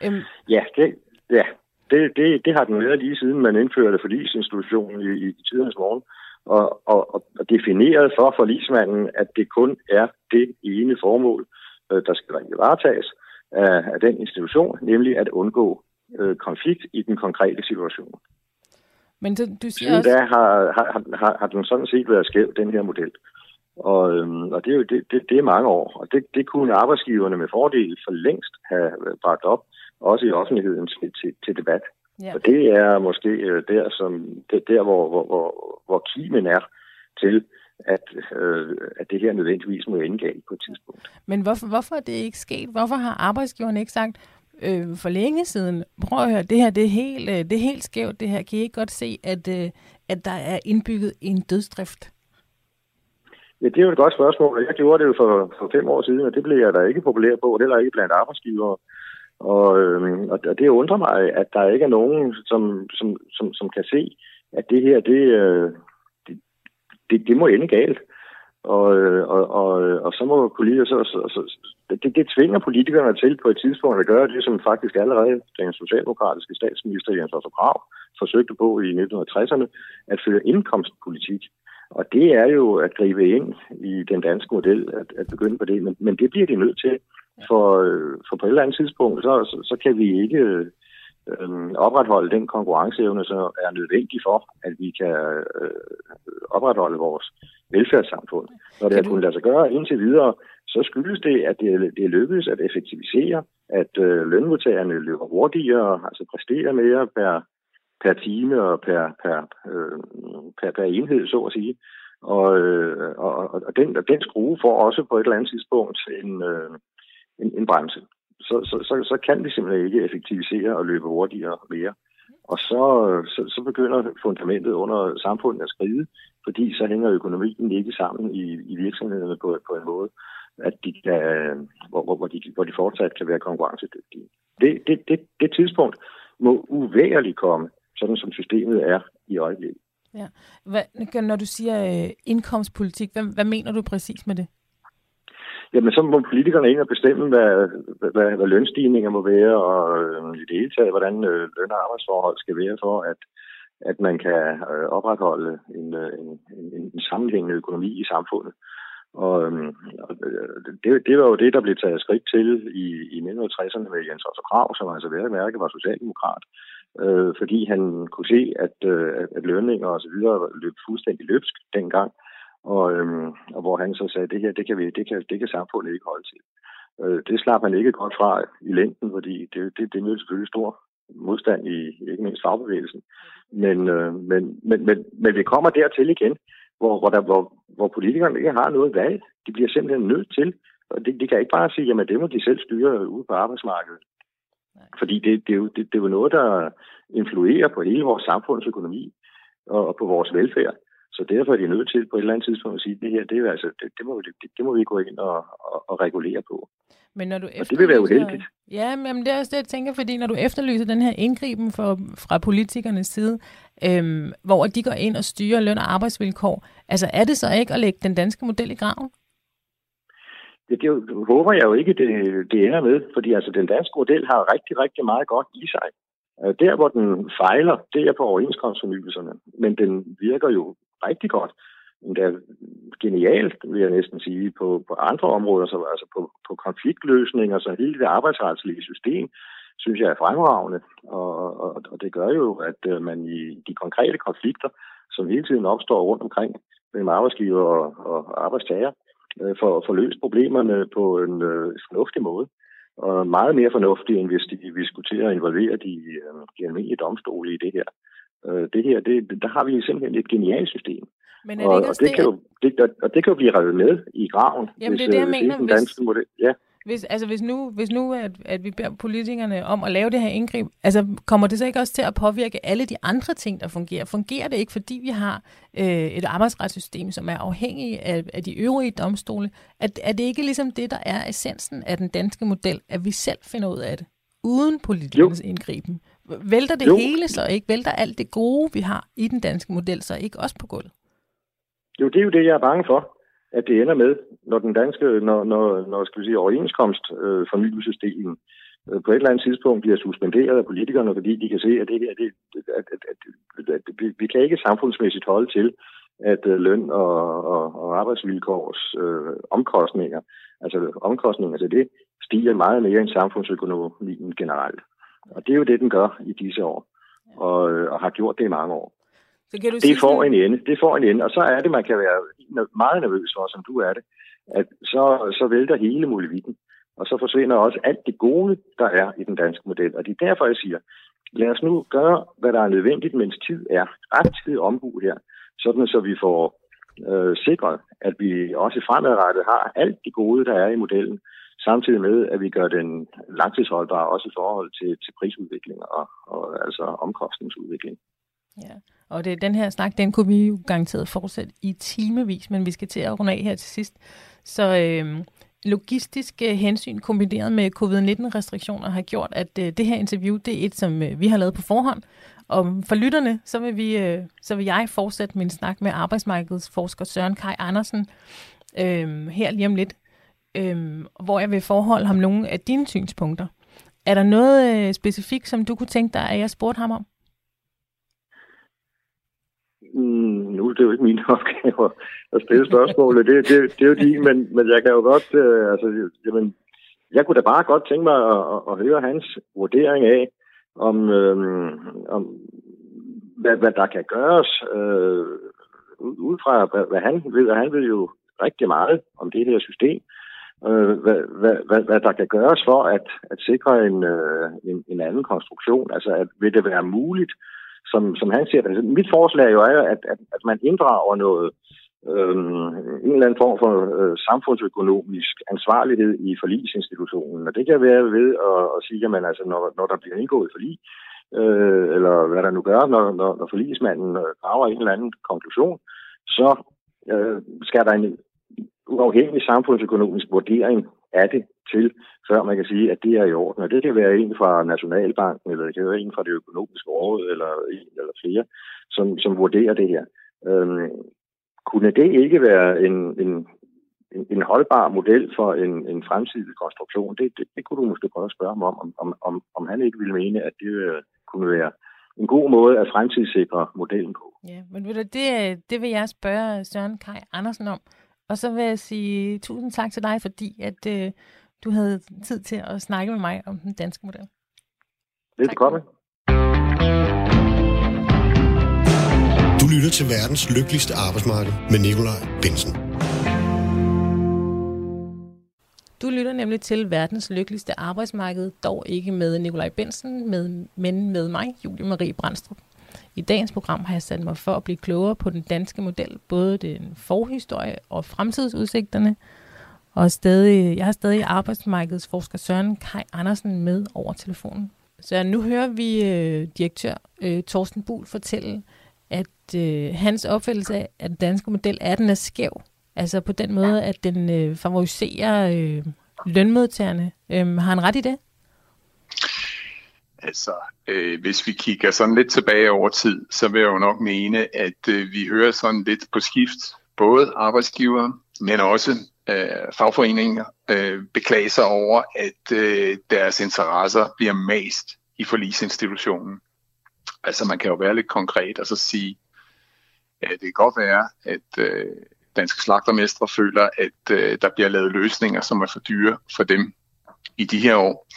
Øhm. Ja, det, ja. Det, det, det har den været lige siden man indførte forlisinstitutionen i, i tidernes morgen og, og, og defineret for forlismanden, at det kun er det ene formål, øh, der skal varetages af, af den institution, nemlig at undgå øh, konflikt i den konkrete situation. Men du, du siger Siden også... da har, har, har, har den sådan set været skæv, den her model. Og, øhm, og det, er jo, det, det, det er mange år, og det, det kunne arbejdsgiverne med fordel for længst have bragt op, også i offentligheden til, til, til debat. Ja. Og det er måske øh, der, som, det, der hvor, hvor, hvor, hvor kimen er til, at, øh, at det her nødvendigvis må ende galt på et tidspunkt. Men hvorfor, hvorfor er det ikke sket? Hvorfor har arbejdsgiverne ikke sagt øh, for længe siden, prøv at høre, det her det er, helt, øh, det er helt skævt, det her. Kan I ikke godt se, at, øh, at der er indbygget en dødsdrift? Ja, det er jo et godt spørgsmål. Jeg gjorde det jo for, for fem år siden, og det blev jeg da ikke populær på, heller ikke blandt arbejdsgivere. Og, øh, og det undrer mig, at der ikke er nogen, som, som, som, som kan se, at det her, det, øh, det, det, det må ende galt. Og, øh, og, og, og så må politikere så, så, så det, det tvinger politikerne til på et tidspunkt at gøre det, som faktisk allerede den socialdemokratiske statsminister Jens Otto Krav forsøgte på i 1960'erne, at føre indkomstpolitik. Og det er jo at gribe ind i den danske model, at, at begynde på det. Men, men det bliver de nødt til, for, øh, for på et eller andet tidspunkt, så, så, så kan vi ikke øh, opretholde den konkurrenceevne, som er nødvendig for, at vi kan øh, opretholde vores velfærdssamfund. Når det har kunnet lade sig gøre indtil videre, så skyldes det, at det, det er lykkedes at effektivisere, at øh, lønmodtagerne løber hurtigere, altså præsterer mere per, per time og per, per, øh, per, per enhed, så at sige. Og, øh, og, og den, den skrue får også på et eller andet tidspunkt en, øh, en, en bremse. Så, så, så, så kan vi simpelthen ikke effektivisere og løbe hurtigere mere. Og så, så, så begynder fundamentet under samfundet at skride, fordi så hænger økonomien ikke sammen i, i virksomhederne på, på en måde, at de kan, hvor, hvor, de, hvor de fortsat kan være konkurrencedygtige. Det, det, det, det tidspunkt må uværligt komme, sådan som systemet er i øjeblikket. Ja. Hvad, når du siger øh, indkomstpolitik, hvad, hvad mener du præcis med det? Jamen, så må politikerne ind og bestemme, hvad, hvad, hvad lønstigninger må være, og øh, i det hele taget, hvordan øh, løn- og arbejdsforhold skal være for, at, at man kan øh, opretholde en, øh, en, en, en sammenhængende økonomi i samfundet. Og, øh, og det, det var jo det, der blev taget skridt til i, i 1960'erne med Jens Otto Krav, som altså værre mærke var socialdemokrat, øh, fordi han kunne se, at, øh, at lønninger og så videre løb fuldstændig løbsk dengang og, øh, og hvor han så sagde, det her, det kan, vi, det kan, det kan samfundet ikke holde til. Øh, det slap han ikke godt fra i længden, fordi det, det, det mødte selvfølgelig stor modstand i ikke mindst fagbevægelsen. Men, øh, men, men, men, men vi kommer dertil igen, hvor, hvor, der, hvor, hvor politikerne ikke har noget valg. De bliver simpelthen nødt til, og de, de kan ikke bare sige, jamen det må de selv styre ude på arbejdsmarkedet. Fordi det, det, er jo, det, det er jo noget, der influerer på hele vores samfundsøkonomi og, og på vores velfærd. Så derfor er de nødt til på et eller andet tidspunkt at sige, at det her, det, er, altså, det, det, må, det, det må vi gå ind og, og, og regulere på. Men når du og det vil være uheldigt. Ja, men det er også det, jeg tænker, fordi når du efterlyser den her indgriben for, fra politikernes side, øhm, hvor de går ind og styrer løn- og arbejdsvilkår, altså er det så ikke at lægge den danske model i graven? Det, det håber jeg jo ikke, det, det ender med, fordi altså, den danske model har rigtig, rigtig meget godt i sig. Øh, der, hvor den fejler, det er på overenskomstfornyelserne, men den virker jo rigtig godt. Det er genialt, vil jeg næsten sige, på, på andre områder, så, altså på, på konfliktløsninger, så hele det arbejdsretslige system, synes jeg er fremragende. Og, og, og det gør jo, at øh, man i de konkrete konflikter, som hele tiden opstår rundt omkring mellem arbejdsgiver og, og arbejdstager, øh, får, får løst problemerne på en øh, fornuftig måde. Og meget mere fornuftig, end hvis de, vi skulle til at involvere de, øh, de almindelige domstole i det her. Øh, det her, det, der har vi simpelthen et genialt system. Men er det og, ikke og, det, det, kan jo, det, og det kan jo blive revet med i graven, Jamen, hvis, det er det, jeg øh, mener, den hvis- model. Ja. Hvis, altså hvis nu, hvis nu at, at vi beder politikerne om at lave det her indgreb, altså kommer det så ikke også til at påvirke alle de andre ting, der fungerer? Fungerer det ikke, fordi vi har øh, et arbejdsretssystem, som er afhængig af, af de øvrige domstole? Er, er det ikke ligesom det, der er essensen af den danske model, at vi selv finder ud af det, uden politikernes indgriben? Vælter det Jo. hele så ikke? Vælter alt det gode, vi har i den danske model, så ikke også på gulvet? Jo, det er jo det, jeg er bange for, at det ender med, når den danske, når, når, når skal vi sige, overenskomst øh, fornyelsesdelen øh, på et eller andet tidspunkt bliver suspenderet af politikerne, fordi de kan se, at det her, det, at, at, at, at, at vi- vi kan ikke samfundsmæssigt holde til, at øh, løn og, og, og arbejdsvilkårs øh, omkostninger, altså omkostninger til det, stiger meget mere end samfundsøkonomien generelt. Og det er jo det, den gør i disse år, og, øh, og har gjort det i mange år. Så kan du det sige får en ende. Det får en ende. Og så er det, man kan være meget nervøs for, som du er det, at så, så vælter hele muligheden. Og så forsvinder også alt det gode, der er i den danske model. Og det er derfor, jeg siger, lad os nu gøre, hvad der er nødvendigt, mens tid er. Rettidig ombu her, sådan så vi får øh, sikret, at vi også fremadrettet har alt det gode, der er i modellen, samtidig med, at vi gør den langtidsholdbar også i forhold til, til prisudvikling og, og altså omkostningsudvikling. Ja, og det, den her snak, den kunne vi jo garanteret fortsætte i timevis, men vi skal til at runde af her til sidst. Så øhm, øh, logistiske hensyn kombineret med covid-19-restriktioner har gjort, at øh, det her interview, det er et, som øh, vi har lavet på forhånd. Og for lytterne, så vil, vi, øh, så vil jeg fortsætte min snak med arbejdsmarkedsforsker Søren Kai Andersen øh, her lige om lidt, øh, hvor jeg vil forholde ham nogle af dine synspunkter. Er der noget øh, specifikt, som du kunne tænke dig, at jeg spurgte ham om? Mm, nu er det jo ikke min opgave at stille spørgsmålet. Det, det, det er jo din, men, men jeg kan jo godt... Øh, altså, jamen, jeg kunne da bare godt tænke mig at, at, at høre hans vurdering af, om, øh, om hvad, hvad der kan gøres øh, ud fra, hvad, hvad han ved. Og han ved jo rigtig meget om det her system. Øh, hvad, hvad, hvad, hvad der kan gøres for at, at sikre en, øh, en, en anden konstruktion. Altså, at, vil det være muligt som, som han ser det. Altså, mit forslag jo er, at, at, at man inddrager noget, øhm, en eller anden form for øh, samfundsøkonomisk ansvarlighed i forlisinstitutionen. Og det kan være ved at, at sige, at man, altså, når, når der bliver indgået forlig, øh, eller hvad der nu gør, når, når, når forligsmanden øh, drager en eller anden konklusion, så øh, skal der en uafhængig samfundsøkonomisk vurdering af det til, før man kan sige, at det er i orden. Og det kan være en fra Nationalbanken, eller det kan være en fra det økonomiske råd, eller en eller flere, som, som vurderer det her. Øhm, kunne det ikke være en, en, en, en holdbar model for en, en fremtidig konstruktion? Det, det, det kunne du måske prøve at spørge ham om, om, om, om han ikke ville mene, at det øh, kunne være en god måde at fremtidssikre modellen på. Ja, men ved du, det, øh, det vil jeg spørge Søren Kaj Andersen om. Og så vil jeg sige tusind tak til dig, fordi at øh, du havde tid til at snakke med mig om den danske model. Velkommen. Du lytter til verdens lykkeligste arbejdsmarked med Nikolaj Bensen. Du lytter nemlig til verdens lykkeligste arbejdsmarked, dog ikke med Nikolaj Bensen, med, men med mig, Julie Marie Brandstrup. I dagens program har jeg sat mig for at blive klogere på den danske model, både den forhistorie og fremtidsudsigterne. Og stadig, jeg har stadig arbejdsmarkedsforsker Søren Kai Andersen med over telefonen. Så nu hører vi øh, direktør øh, Torsten Buhl fortælle, at øh, hans opfattelse af, at den danske model er, at den er skæv. Altså på den måde, at den øh, favoriserer øh, lønmodtagerne. Øh, har han ret i det? Altså, øh, hvis vi kigger sådan lidt tilbage over tid, så vil jeg jo nok mene, at øh, vi hører sådan lidt på skift, både arbejdsgiver, men også øh, fagforeninger øh, beklager sig over, at øh, deres interesser bliver mast i forlisinstitutionen. Altså man kan jo være lidt konkret og så sige, at det kan godt være, at øh, danske slagtermestre føler, at øh, der bliver lavet løsninger, som er for dyre for dem i de her år.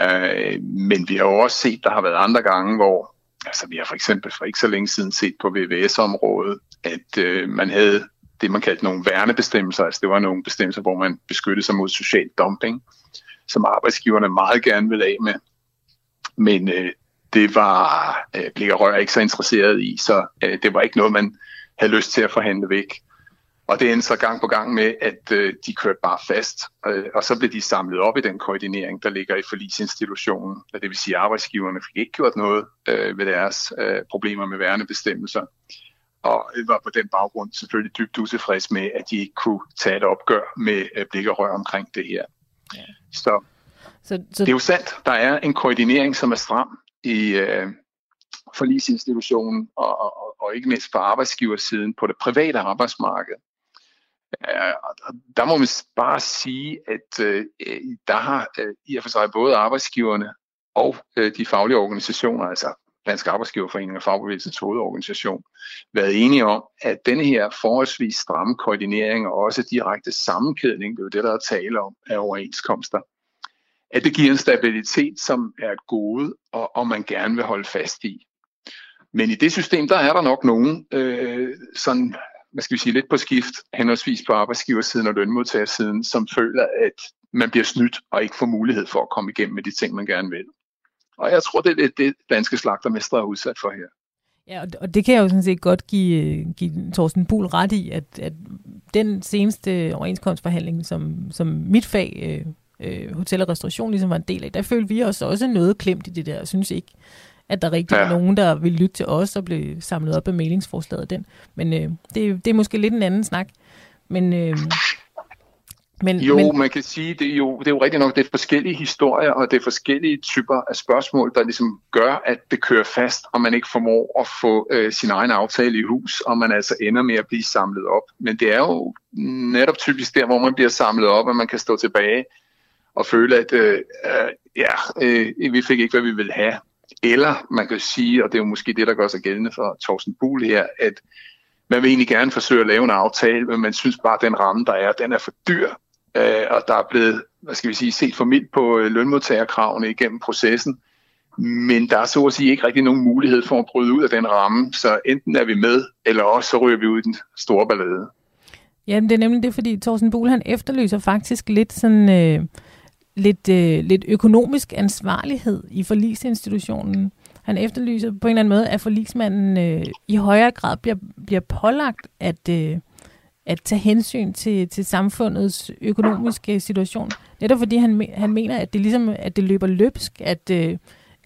Øh, men vi har jo også set, der har været andre gange, hvor altså vi har for eksempel for ikke så længe siden set på VVS-området, at øh, man havde det, man kaldte nogle værnebestemmelser. Altså det var nogle bestemmelser, hvor man beskyttede sig mod social dumping, som arbejdsgiverne meget gerne ville af med. Men øh, det var øh, Blik og Rør ikke så interesseret i, så øh, det var ikke noget, man havde lyst til at forhandle væk. Og det endte så gang på gang med, at øh, de kørte bare fast, øh, og så blev de samlet op i den koordinering, der ligger i forlisinstitutionen. Det vil sige, at arbejdsgiverne fik ikke gjort noget øh, ved deres øh, problemer med værnebestemmelser. Og det var på den baggrund selvfølgelig dybt utilfreds med, at de ikke kunne tage et opgør med øh, blik og rør omkring det her. Ja. Så, så, så det er jo sandt, der er en koordinering, som er stram i øh, forlisinstitutionen, og, og, og ikke mindst på arbejdsgiversiden på det private arbejdsmarked. Uh, der må man bare sige, at uh, der har i og for sig både arbejdsgiverne og de faglige organisationer, altså Dansk Arbejdsgiverforening og Fagbevægelsens hovedorganisation, været enige om, at denne her forholdsvis stramme koordinering og også direkte sammenkædning, det er jo det, der er tale om af overenskomster, at det giver en stabilitet, som er et gode, og, og man gerne vil holde fast i. Men i det system, der er der nok nogen, øh, sådan, hvad skal vi sige, lidt på skift, henholdsvis på arbejdsgiversiden og lønmodtagersiden, som føler, at man bliver snydt og ikke får mulighed for at komme igennem med de ting, man gerne vil. Og jeg tror, det er det, det danske slagtermester er udsat for her. Ja, og det kan jeg jo sådan set godt give, give Thorsten Buhl ret i, at, at den seneste overenskomstforhandling, som, som mit fag, øh, øh, hotel og restauration, ligesom var en del af, der følte vi os også noget klemt i det der. Jeg synes ikke, at der rigtig ja. var nogen, der ville lytte til os og blev samlet op af mailingsforslaget den. Men øh, det, det er måske lidt en anden snak. Men, øh, men, jo, men... man kan sige, det er jo, det er jo rigtigt nok, det er forskellige historier, og det er forskellige typer af spørgsmål, der ligesom gør, at det kører fast, og man ikke formår at få øh, sin egen aftale i hus, og man altså ender med at blive samlet op. Men det er jo netop typisk der, hvor man bliver samlet op, at man kan stå tilbage og føle, at øh, øh, ja, øh, vi fik ikke, hvad vi ville have. Eller man kan sige, og det er jo måske det, der gør sig gældende for Thorsten Buhl her, at man vil egentlig gerne forsøge at lave en aftale, men man synes bare, at den ramme, der er, den er for dyr, øh, og der er blevet, hvad skal vi sige, set for mildt på øh, lønmodtagerkravene igennem processen. Men der er så at sige ikke rigtig nogen mulighed for at bryde ud af den ramme, så enten er vi med, eller også så ryger vi ud i den store ballade. Jamen det er nemlig det, fordi Thorsten Buhl han efterlyser faktisk lidt sådan øh, lidt, øh, lidt økonomisk ansvarlighed i forlisinstitutionen. Han efterlyser på en eller anden måde, at forlismanden øh, i højere grad bliver, bliver pålagt at, øh, at tage hensyn til, til samfundets økonomiske situation. Netop fordi han, han mener, at det ligesom at det løber løbsk, at, øh,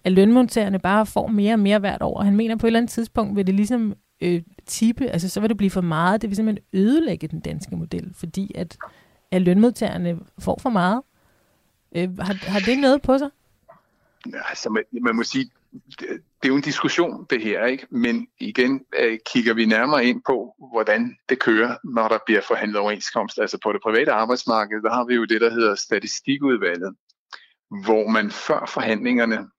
at lønmodtagerne bare får mere og mere hvert år. Han mener, at på et eller andet tidspunkt vil det ligesom øh, tippe, altså så vil det blive for meget. Det vil simpelthen ødelægge den danske model, fordi at, at lønmodtagerne får for meget. Øh, har, har det noget på sig? Ja, altså, man, man må sige, det, er jo en diskussion, det her, ikke? Men igen øh, kigger vi nærmere ind på, hvordan det kører, når der bliver forhandlet overenskomst. Altså på det private arbejdsmarked, der har vi jo det, der hedder statistikudvalget, hvor man før forhandlingerne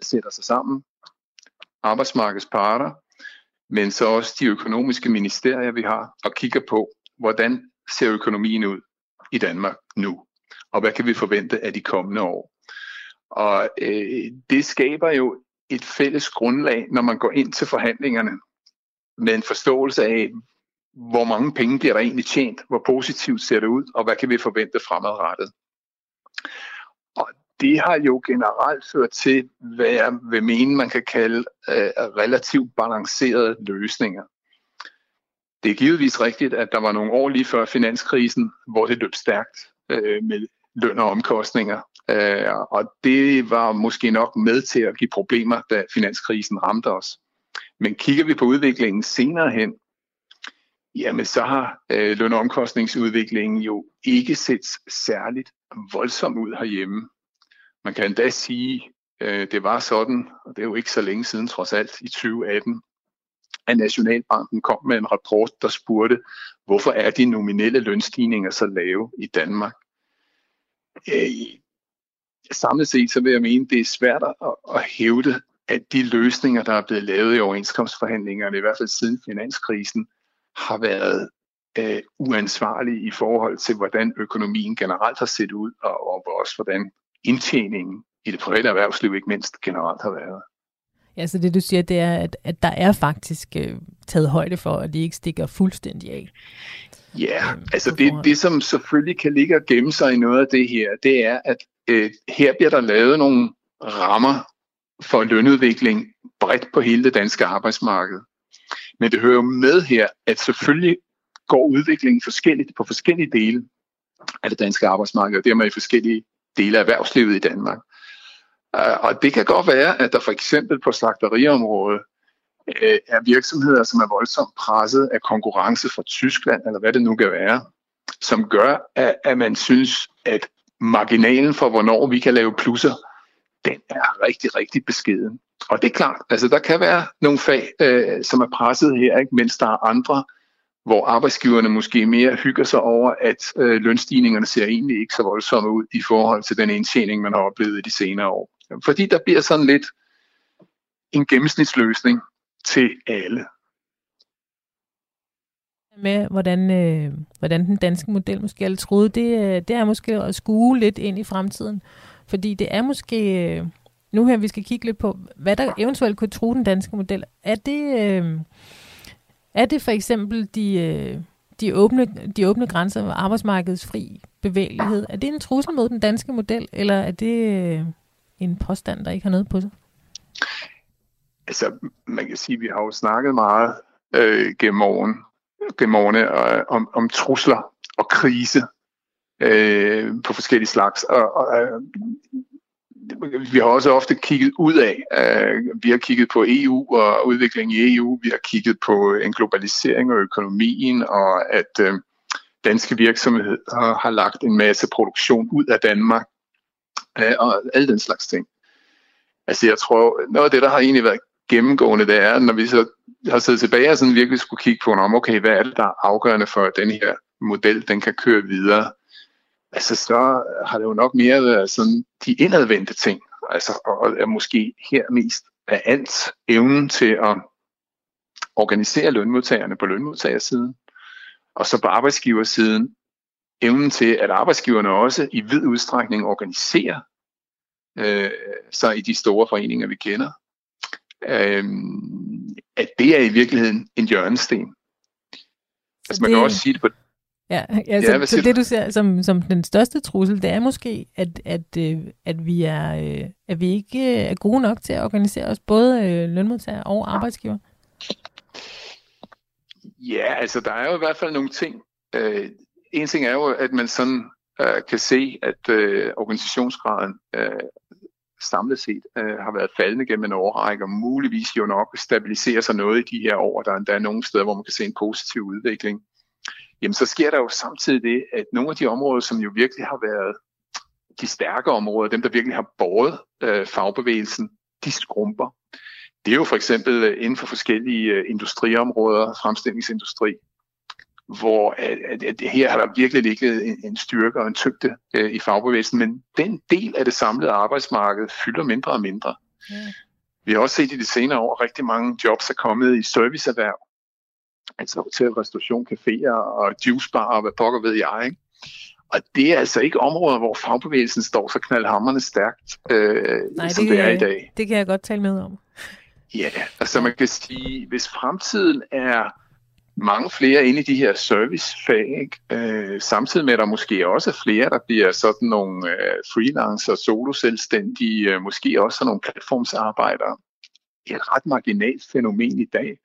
sætter sig sammen, arbejdsmarkedets parter, men så også de økonomiske ministerier, vi har, og kigger på, hvordan ser økonomien ud i Danmark nu, og hvad kan vi forvente af de kommende år. Og øh, det skaber jo et fælles grundlag, når man går ind til forhandlingerne med en forståelse af, hvor mange penge bliver der egentlig tjent, hvor positivt ser det ud, og hvad kan vi forvente fremadrettet. Og det har jo generelt ført til, hvad jeg vil mene, man kan kalde øh, relativt balancerede løsninger. Det er givetvis rigtigt, at der var nogle år lige før finanskrisen, hvor det løb stærkt øh, med løn og omkostninger. Øh, og det var måske nok med til at give problemer, da finanskrisen ramte os. Men kigger vi på udviklingen senere hen, jamen så har øh, løn- og omkostningsudviklingen jo ikke set særligt voldsomt ud herhjemme. Man kan endda sige, øh, det var sådan, og det er jo ikke så længe siden trods alt, i 2018, at Nationalbanken kom med en rapport, der spurgte, hvorfor er de nominelle lønstigninger så lave i Danmark? Øh, samlet set, så vil jeg mene, det er svært at, at hævde, at de løsninger, der er blevet lavet i overenskomstforhandlingerne, i hvert fald siden finanskrisen, har været øh, uansvarlige i forhold til, hvordan økonomien generelt har set ud, og, og også hvordan indtjeningen i det private erhvervsliv ikke mindst generelt har været. Ja, så det du siger, det er, at, at der er faktisk øh, taget højde for, at det ikke stikker fuldstændig af. Ja, øh, altså det, det, som selvfølgelig kan ligge og gemme sig i noget af det her, det er, at øh, her bliver der lavet nogle rammer for lønudvikling bredt på hele det danske arbejdsmarked. Men det hører jo med her, at selvfølgelig går udviklingen forskelligt på forskellige dele af det danske arbejdsmarked, og dermed i forskellige dele af erhvervslivet i Danmark. Øh, og det kan godt være, at der for eksempel på slagteriområdet øh, er virksomheder, som er voldsomt presset af konkurrence fra Tyskland, eller hvad det nu kan være, som gør, at man synes, at marginalen for, hvornår vi kan lave plusser, den er rigtig, rigtig beskeden. Og det er klart, altså der kan være nogle fag, øh, som er presset her, ikke? mens der er andre, hvor arbejdsgiverne måske mere hygger sig over, at øh, lønstigningerne ser egentlig ikke så voldsomme ud i forhold til den indtjening, man har oplevet i de senere år. Fordi der bliver sådan lidt en gennemsnitsløsning til alle med, hvordan, øh, hvordan den danske model måske er troet, det, øh, det er måske at skue lidt ind i fremtiden. Fordi det er måske, øh, nu her, vi skal kigge lidt på, hvad der eventuelt kunne true den danske model. Er det, øh, er det for eksempel de, øh, de, åbne, de åbne grænser og arbejdsmarkedets fri bevægelighed? Er det en trussel mod den danske model, eller er det øh, en påstand, der ikke har noget på sig? Altså, man kan sige, at vi har jo snakket meget øh, gennem årene, gennem øh, om, om trusler og krise øh, på forskellige slags. Og, og øh, vi har også ofte kigget ud af. Øh, vi har kigget på EU og udviklingen i EU. Vi har kigget på øh, en globalisering af økonomien og at øh, danske virksomheder har lagt en masse produktion ud af Danmark øh, og alle den slags ting. Altså jeg tror, noget af det, der har egentlig været gennemgående, det er, når vi så har siddet tilbage og sådan virkelig skulle kigge på, om okay, hvad er det, der er afgørende for, at den her model, den kan køre videre, altså så har det jo nok mere været sådan de indadvendte ting, altså og er måske her mest af alt evnen til at organisere lønmodtagerne på lønmodtagersiden, og så på arbejdsgiversiden evnen til, at arbejdsgiverne også i vid udstrækning organiserer øh, sig i de store foreninger, vi kender, øh, at det er i virkeligheden en hjørnesten. Altså man det... kan også sige det på Ja, altså, ja så det du ser som, som den største trussel, det er måske, at, at, øh, at, vi, er, øh, at vi ikke er gode nok til at organisere os, både øh, lønmodtagere og arbejdsgiver. Ja, altså der er jo i hvert fald nogle ting. Øh, en ting er jo, at man sådan øh, kan se, at øh, organisationsgraden øh, samlet set øh, har været faldende gennem en årrække, og muligvis jo nok stabiliserer sig noget i de her år. Der er endda nogle steder, hvor man kan se en positiv udvikling jamen så sker der jo samtidig det, at nogle af de områder, som jo virkelig har været de stærke områder, dem der virkelig har båret øh, fagbevægelsen, de skrumper. Det er jo for eksempel øh, inden for forskellige øh, industriområder, fremstillingsindustri, hvor at, at, at her har der virkelig ligget en, en styrke og en tyngde øh, i fagbevægelsen, men den del af det samlede arbejdsmarked fylder mindre og mindre. Ja. Vi har også set i de senere år, at rigtig mange jobs er kommet i serviceerhverv, altså hotel, restauration, caféer og juicebar og hvad pokker ved jeg, ikke? Og det er altså ikke områder, hvor fagbevægelsen står så knaldhammerne stærkt, øh, Nej, som det, det er i dag. Det kan jeg godt tale med om. Ja, altså man kan sige, hvis fremtiden er mange flere inde i de her servicefag, ikke? Øh, samtidig med at der måske også er flere, der bliver sådan nogle øh, freelancer, soloselvstændige, øh, måske også sådan nogle platformsarbejdere. Det er et ret marginalt fænomen i dag.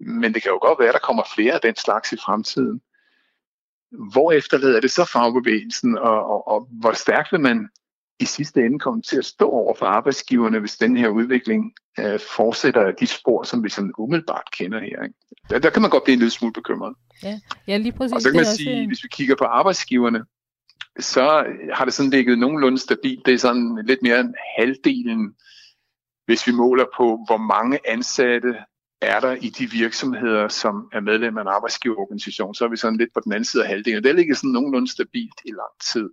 Men det kan jo godt være, at der kommer flere af den slags i fremtiden. Hvor efterlader det så fagbevægelsen, og, og, og hvor stærkt vil man i sidste ende komme til at stå over for arbejdsgiverne, hvis den her udvikling øh, fortsætter de spor, som vi sådan umiddelbart kender her. Ikke? Der, der kan man godt blive en lille smule bekymret. Ja, ja lige præcis. Og så kan man sige, også... hvis vi kigger på arbejdsgiverne, så har det sådan ligget nogenlunde stabilt. Det er sådan lidt mere end halvdelen, hvis vi måler på, hvor mange ansatte er der i de virksomheder, som er medlem af en arbejdsgiverorganisation, så er vi sådan lidt på den anden side af halvdelen. Det ligger sådan nogenlunde stabilt i lang tid.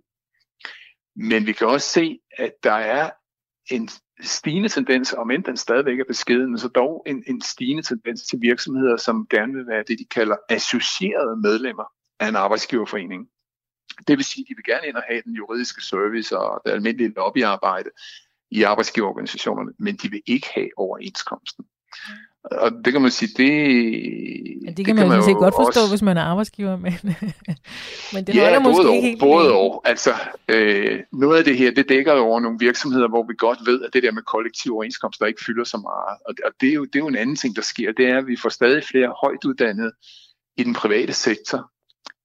Men vi kan også se, at der er en stigende tendens, om end den stadigvæk er beskeden, men så dog en, en stigende tendens til virksomheder, som gerne vil være det, de kalder associerede medlemmer af en arbejdsgiverforening. Det vil sige, at de vil gerne ind og have den juridiske service og det almindelige lobbyarbejde i arbejdsgiverorganisationerne, men de vil ikke have overenskomsten. Og det kan man sige, det... Ja, det kan det man, man jo godt forstå, også... hvis man er arbejdsgiver, men, men det ja, måske og, ikke helt både og. Altså, øh, noget af det her, det dækker jo over nogle virksomheder, hvor vi godt ved, at det der med kollektiv overenskomst, der ikke fylder så meget. Og, og det, er jo, det er jo en anden ting, der sker. Det er, at vi får stadig flere højt uddannede i den private sektor,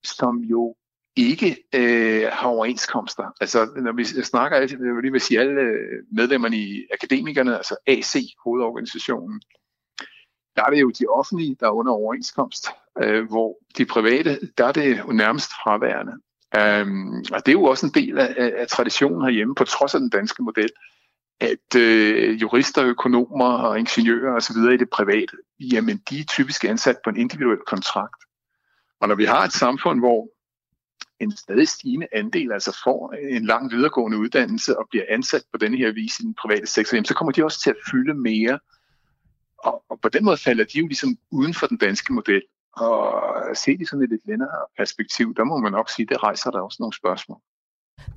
som jo ikke øh, har overenskomster. Altså, når vi snakker, jeg vil lige vil sige alle medlemmerne i akademikerne, altså AC, hovedorganisationen, der er det jo de offentlige, der er under overenskomst, øh, hvor de private, der er det jo nærmest fraværende. Um, og det er jo også en del af, af, af traditionen herhjemme, på trods af den danske model, at øh, jurister, økonomer og ingeniører osv. i det private, jamen de er typisk ansat på en individuel kontrakt. Og når vi har et samfund, hvor en stadig stigende andel altså får en lang videregående uddannelse og bliver ansat på denne her vis i den private sektor, jamen, så kommer de også til at fylde mere og, og på den måde falder de jo ligesom uden for den danske model. Og set i sådan et lidt længere perspektiv, der må man nok sige, det rejser der også nogle spørgsmål.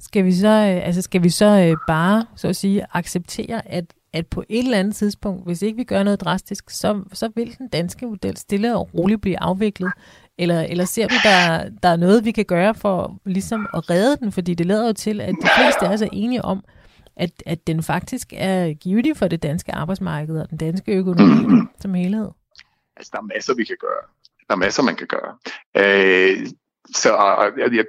Skal vi så, øh, altså skal vi så øh, bare, så at sige, acceptere, at, at på et eller andet tidspunkt, hvis ikke vi gør noget drastisk, så, så vil den danske model stille og roligt blive afviklet? Eller, eller ser vi, der, der er noget, vi kan gøre for ligesom at redde den? Fordi det lader jo til, at de fleste er så enige om, at, at den faktisk er givetig for det danske arbejdsmarked og den danske økonomi som helhed. Altså, der er masser, vi kan gøre. Der er masser, man kan gøre. Øh, så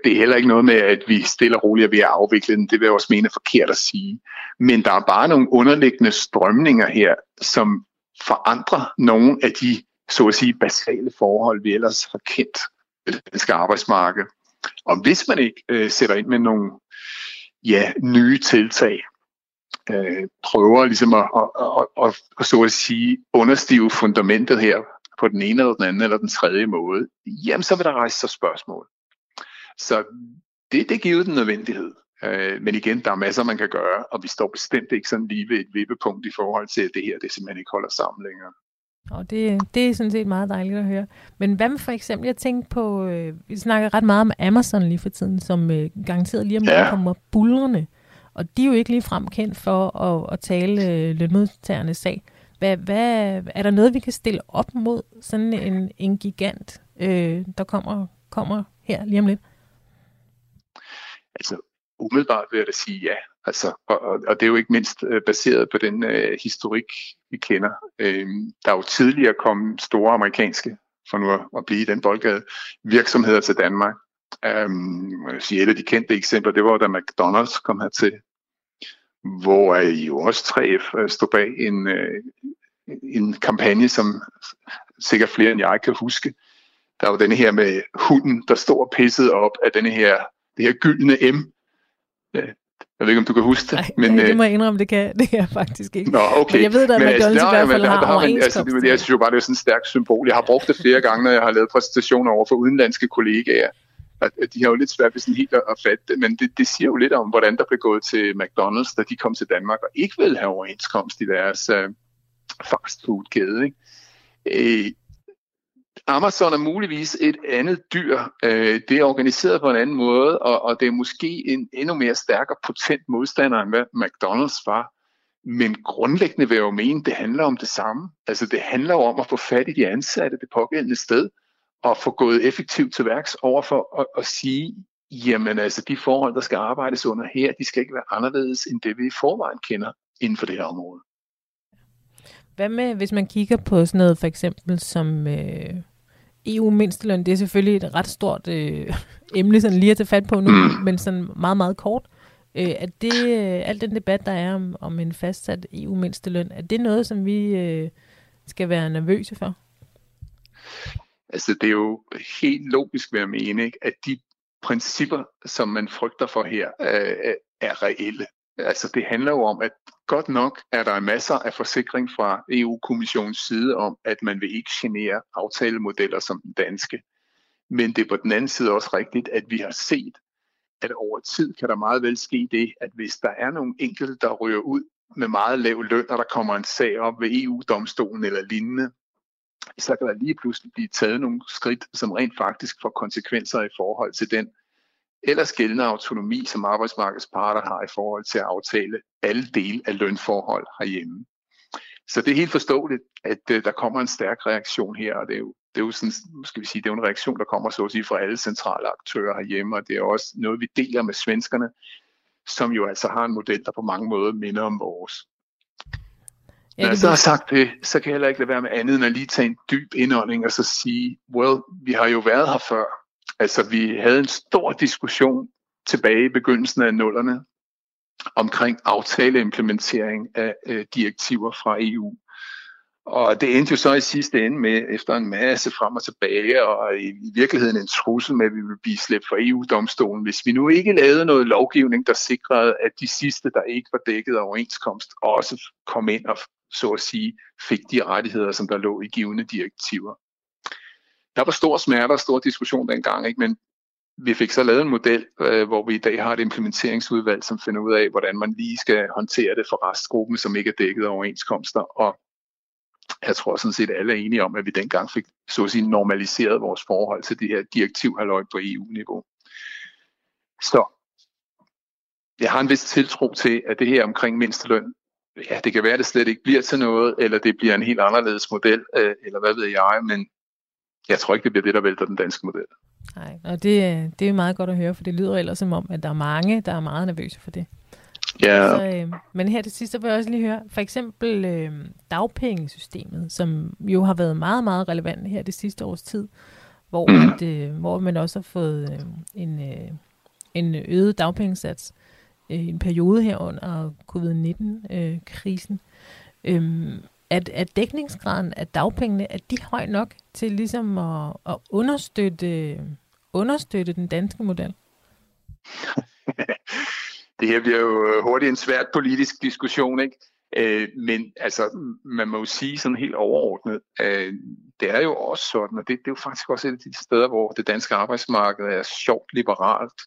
det er heller ikke noget med, at vi stille og roligt er ved at afvikle den. Det vil jeg også mene forkert at sige. Men der er bare nogle underliggende strømninger her, som forandrer nogle af de, så at sige, basale forhold, vi ellers har kendt ved det danske arbejdsmarked. Og hvis man ikke øh, sætter ind med nogle ja, nye tiltag, øh, prøver ligesom at, at, at, at, at, så at sige, understive fundamentet her på den ene eller den anden eller den tredje måde, jamen så vil der rejse sig spørgsmål. Så det, det giver den nødvendighed. Øh, men igen, der er masser, man kan gøre, og vi står bestemt ikke sådan lige ved et vippepunkt i forhold til, at det her det simpelthen ikke holder sammen længere. Og det, det er sådan set meget dejligt at høre. Men hvad med for eksempel, jeg tænkte på, øh, vi snakker ret meget om Amazon lige for tiden, som øh, garanteret lige om lidt ja. kommer bullerne. Og de er jo ikke lige fremkendt for at, at tale øh, lønmodtagernes sag. Hvad, hvad, er der noget, vi kan stille op mod sådan en, en gigant, øh, der kommer, kommer her lige om lidt? Altså, umiddelbart vil jeg da sige ja. Altså, og, og, og det er jo ikke mindst øh, baseret på den øh, historik, vi kender. Øh, der er jo tidligere kommet store amerikanske, for nu at, at blive i den boldgade, virksomheder til Danmark. Um, jeg sige, et af de kendte eksempler, det var da McDonald's kom her til hvor jo også 3F øh, stod bag en, øh, en kampagne, som sikkert flere end jeg kan huske. Der var denne her med hunden, der stod og pissede op af denne her, det her gyldne M. Jeg ved ikke, om du kan huske det. Nej, men, det må jeg indrømme, det kan, det kan jeg faktisk ikke. Nå, okay. Men jeg ved, at McDonald's altså, i hvert fald har, har man, altså, det, Jeg synes jo bare, det er sådan et stærkt symbol. Jeg har brugt det flere gange, når jeg har lavet præsentationer over for udenlandske kollegaer at, øh, de har jo lidt svært ved sådan helt at, at fatte det, men det, det siger jo lidt om, hvordan der blev gået til McDonald's, da de kom til Danmark og ikke ville have overenskomst i deres øh, fast food kæde. Ikke? Øh, Amazon er muligvis et andet dyr. Øh, det er organiseret på en anden måde, og, og det er måske en endnu mere stærk og potent modstander, end hvad McDonald's var. Men grundlæggende vil jeg jo mene, det handler om det samme. Altså det handler jo om at få fat i de ansatte det pågældende sted, at få gået effektivt til værks over for at, at sige, jamen altså de forhold, der skal arbejdes under her, de skal ikke være anderledes end det, vi i forvejen kender inden for det her område. Hvad med, hvis man kigger på sådan noget for eksempel som øh, EU-mindsteløn, det er selvfølgelig et ret stort øh, emne sådan lige at tage fat på nu, mm. men sådan meget, meget kort. Øh, er det, øh, al den debat, der er om, om en fastsat EU-mindsteløn, er det noget, som vi øh, skal være nervøse for? Altså det er jo helt logisk ved jeg mene, ikke, at de principper, som man frygter for her, øh, er reelle. Altså det handler jo om, at godt nok er der masser af forsikring fra EU-kommissionens side om, at man vil ikke genere aftalemodeller som den danske. Men det er på den anden side også rigtigt, at vi har set, at over tid kan der meget vel ske det, at hvis der er nogle enkelte, der ryger ud med meget lav løn, og der kommer en sag op ved EU-domstolen eller lignende, så kan der lige pludselig blive taget nogle skridt, som rent faktisk får konsekvenser i forhold til den ellers gældende autonomi, som arbejdsmarkedets parter har i forhold til at aftale alle dele af lønforhold herhjemme. Så det er helt forståeligt, at øh, der kommer en stærk reaktion her, og det er jo, det er jo sådan, skal vi sige, det er en reaktion, der kommer så at sige fra alle centrale aktører herhjemme, og det er også noget, vi deler med svenskerne, som jo altså har en model, der på mange måder minder om vores. Ja, Når jeg så har sagt det, så kan jeg heller ikke lade være med andet end at lige tage en dyb indånding og så sige, well, vi har jo været her før. Altså, vi havde en stor diskussion tilbage i begyndelsen af nullerne omkring aftaleimplementering af øh, direktiver fra EU. Og det endte jo så i sidste ende med, efter en masse frem og tilbage, og i, i virkeligheden en trussel med, at vi ville blive slæbt fra EU-domstolen, hvis vi nu ikke lavede noget lovgivning, der sikrede, at de sidste, der ikke var dækket af overenskomst, også kom ind og så at sige, fik de rettigheder, som der lå i givende direktiver. Der var stor smerte og stor diskussion dengang, ikke? men vi fik så lavet en model, øh, hvor vi i dag har et implementeringsudvalg, som finder ud af, hvordan man lige skal håndtere det for restgruppen, som ikke er dækket af overenskomster. Og jeg tror sådan set, alle er enige om, at vi dengang fik så at sige, normaliseret vores forhold til det her direktivhaløj på EU-niveau. Så jeg har en vis tiltro til, at det her omkring mindsteløn, ja, det kan være, at det slet ikke bliver til noget, eller det bliver en helt anderledes model, øh, eller hvad ved jeg, men jeg tror ikke, det bliver det, der vælter den danske model. Nej, og det, øh, det er meget godt at høre, for det lyder ellers som om, at der er mange, der er meget nervøse for det. Ja. Så, øh, men her til sidst, vil jeg også lige høre, for eksempel øh, dagpengesystemet, som jo har været meget, meget relevant her det sidste års tid, hvor, mm. at, øh, hvor man også har fået øh, en, øh, en øget dagpengesats øh, en periode her under covid-19-krisen. Øh, øhm, at, at dækningsgraden af dagpengene, at de høj nok til ligesom at, at understøtte, understøtte den danske model? det her bliver jo øh, hurtigt en svært politisk diskussion, ikke? Øh, men altså, man må jo sige sådan helt overordnet, øh, det er jo også sådan, og det, det er jo faktisk også et af de steder, hvor det danske arbejdsmarked er sjovt liberalt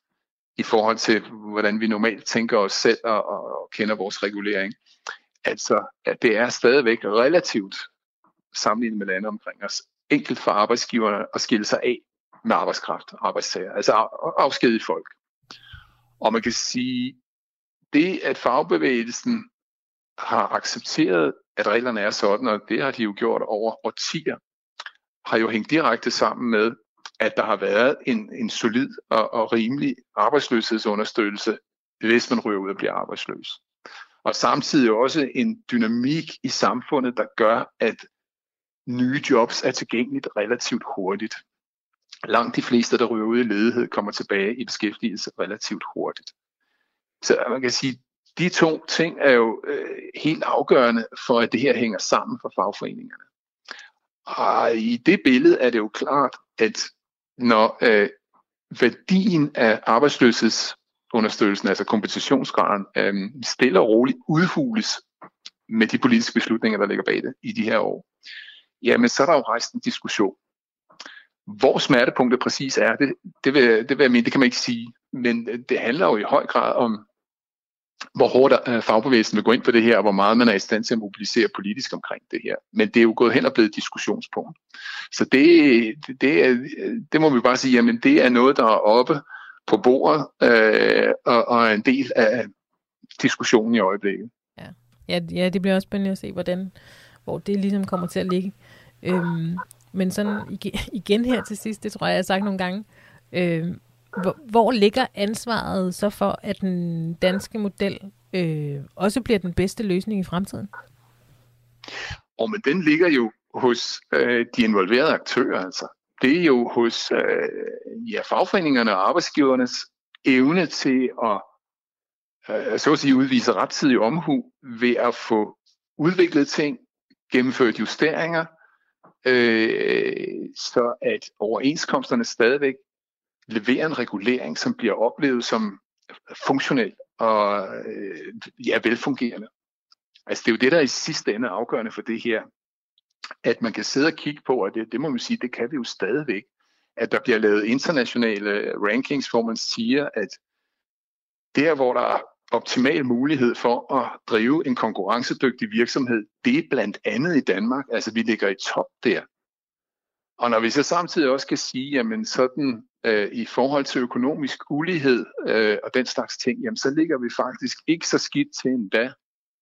i forhold til, hvordan vi normalt tænker os selv og, og kender vores regulering. Altså, at det er stadigvæk relativt sammenlignet med lande omkring os, enkelt for arbejdsgiverne at skille sig af med arbejdskraft, arbejdstager, altså afskedige folk. Og man kan sige, det at fagbevægelsen har accepteret, at reglerne er sådan, og det har de jo gjort over årtier, har jo hængt direkte sammen med, at der har været en, en solid og, og rimelig arbejdsløshedsunderstøttelse, hvis man ryger ud og bliver arbejdsløs. Og samtidig også en dynamik i samfundet, der gør, at nye jobs er tilgængeligt relativt hurtigt. Langt de fleste, der ryger ud i ledighed, kommer tilbage i beskæftigelse relativt hurtigt. Så man kan sige, de to ting er jo øh, helt afgørende for, at det her hænger sammen for fagforeningerne. Og i det billede er det jo klart, at når øh, værdien af arbejdsløshedsunderstøttelsen, altså kompensationsgraden, øh, stille og roligt udhules med de politiske beslutninger, der ligger bag det i de her år, jamen så er der jo rejst en diskussion. Hvor smertepunktet præcis er, det, det, vil, det vil jeg mene, det kan man ikke sige. Men øh, det handler jo i høj grad om hvor hårdt øh, fagbevægelsen vil gå ind på det her, og hvor meget man er i stand til at mobilisere politisk omkring det her. Men det er jo gået hen og blevet et diskussionspunkt. Så det, det, er, det må vi bare sige, jamen det er noget, der er oppe på bordet, øh, og, og er en del af diskussionen i øjeblikket. Ja. Ja, ja, det bliver også spændende at se, hvordan, hvor det ligesom kommer til at ligge. Øhm, men sådan igen her til sidst, det tror jeg, jeg har sagt nogle gange, øhm, hvor, hvor ligger ansvaret så for, at den danske model øh, også bliver den bedste løsning i fremtiden? Og men den ligger jo hos øh, de involverede aktører. Altså. Det er jo hos øh, ja, fagforeningerne og arbejdsgivernes evne til at øh, så at sige, udvise rettidig omhu ved at få udviklet ting, gennemført justeringer, øh, så at overenskomsterne stadigvæk levere en regulering, som bliver oplevet som funktionel og øh, ja, velfungerende. Altså det er jo det, der i sidste ende afgørende for det her, at man kan sidde og kigge på, og det, det må man sige, det kan vi jo stadigvæk, at der bliver lavet internationale rankings, hvor man siger, at der, hvor der er optimal mulighed for at drive en konkurrencedygtig virksomhed, det er blandt andet i Danmark. Altså vi ligger i top der. Og når vi så samtidig også kan sige, jamen sådan øh, i forhold til økonomisk ulighed øh, og den slags ting, jamen så ligger vi faktisk ikke så skidt til endda,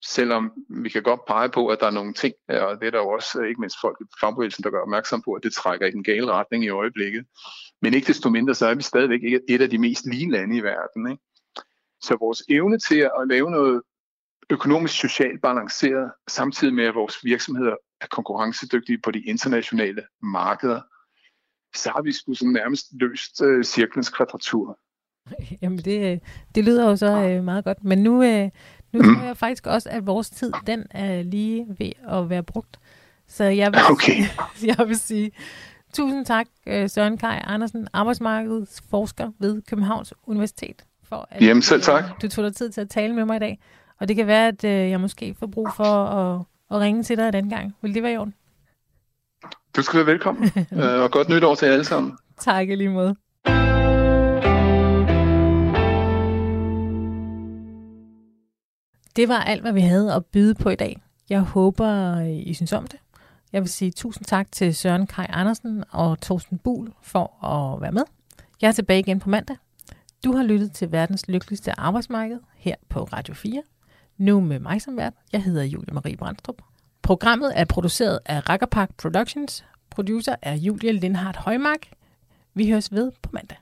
selvom vi kan godt pege på, at der er nogle ting, øh, og det er der jo også øh, ikke mindst folk i fagbevægelsen, der gør opmærksom på, at det trækker i den gale retning i øjeblikket. Men ikke desto mindre, så er vi stadigvæk et af de mest lige lande i verden. Ikke? Så vores evne til at lave noget økonomisk socialt balanceret, samtidig med at vores virksomheder er konkurrencedygtige på de internationale markeder, så har vi sgu sådan nærmest løst øh, cirklens kvadratur. Jamen det, det lyder jo så øh, meget godt. Men nu, øh, nu mm. tror jeg faktisk også, at vores tid, den er lige ved at være brugt. Så jeg vil, okay. sige, jeg vil sige tusind tak, øh, Søren Kai Andersen, arbejdsmarkedsforsker ved Københavns Universitet, for at Jamen, selv tak. du tog dig tid til at tale med mig i dag. Og det kan være, at øh, jeg måske får brug for at, at ringe til dig den gang. Vil det være i orden? Du skal være velkommen, øh, og godt nytår til jer alle sammen. Tak lige måde. Det var alt, hvad vi havde at byde på i dag. Jeg håber, I synes om det. Jeg vil sige tusind tak til Søren Kai Andersen og Torsten Bul for at være med. Jeg er tilbage igen på mandag. Du har lyttet til verdens lykkeligste arbejdsmarked her på Radio 4. Nu med mig som vært. Jeg hedder Julie Marie Brandstrup. Programmet er produceret af Rackerpark Productions. Producer er Julia Lindhardt Højmark. Vi høres ved på mandag.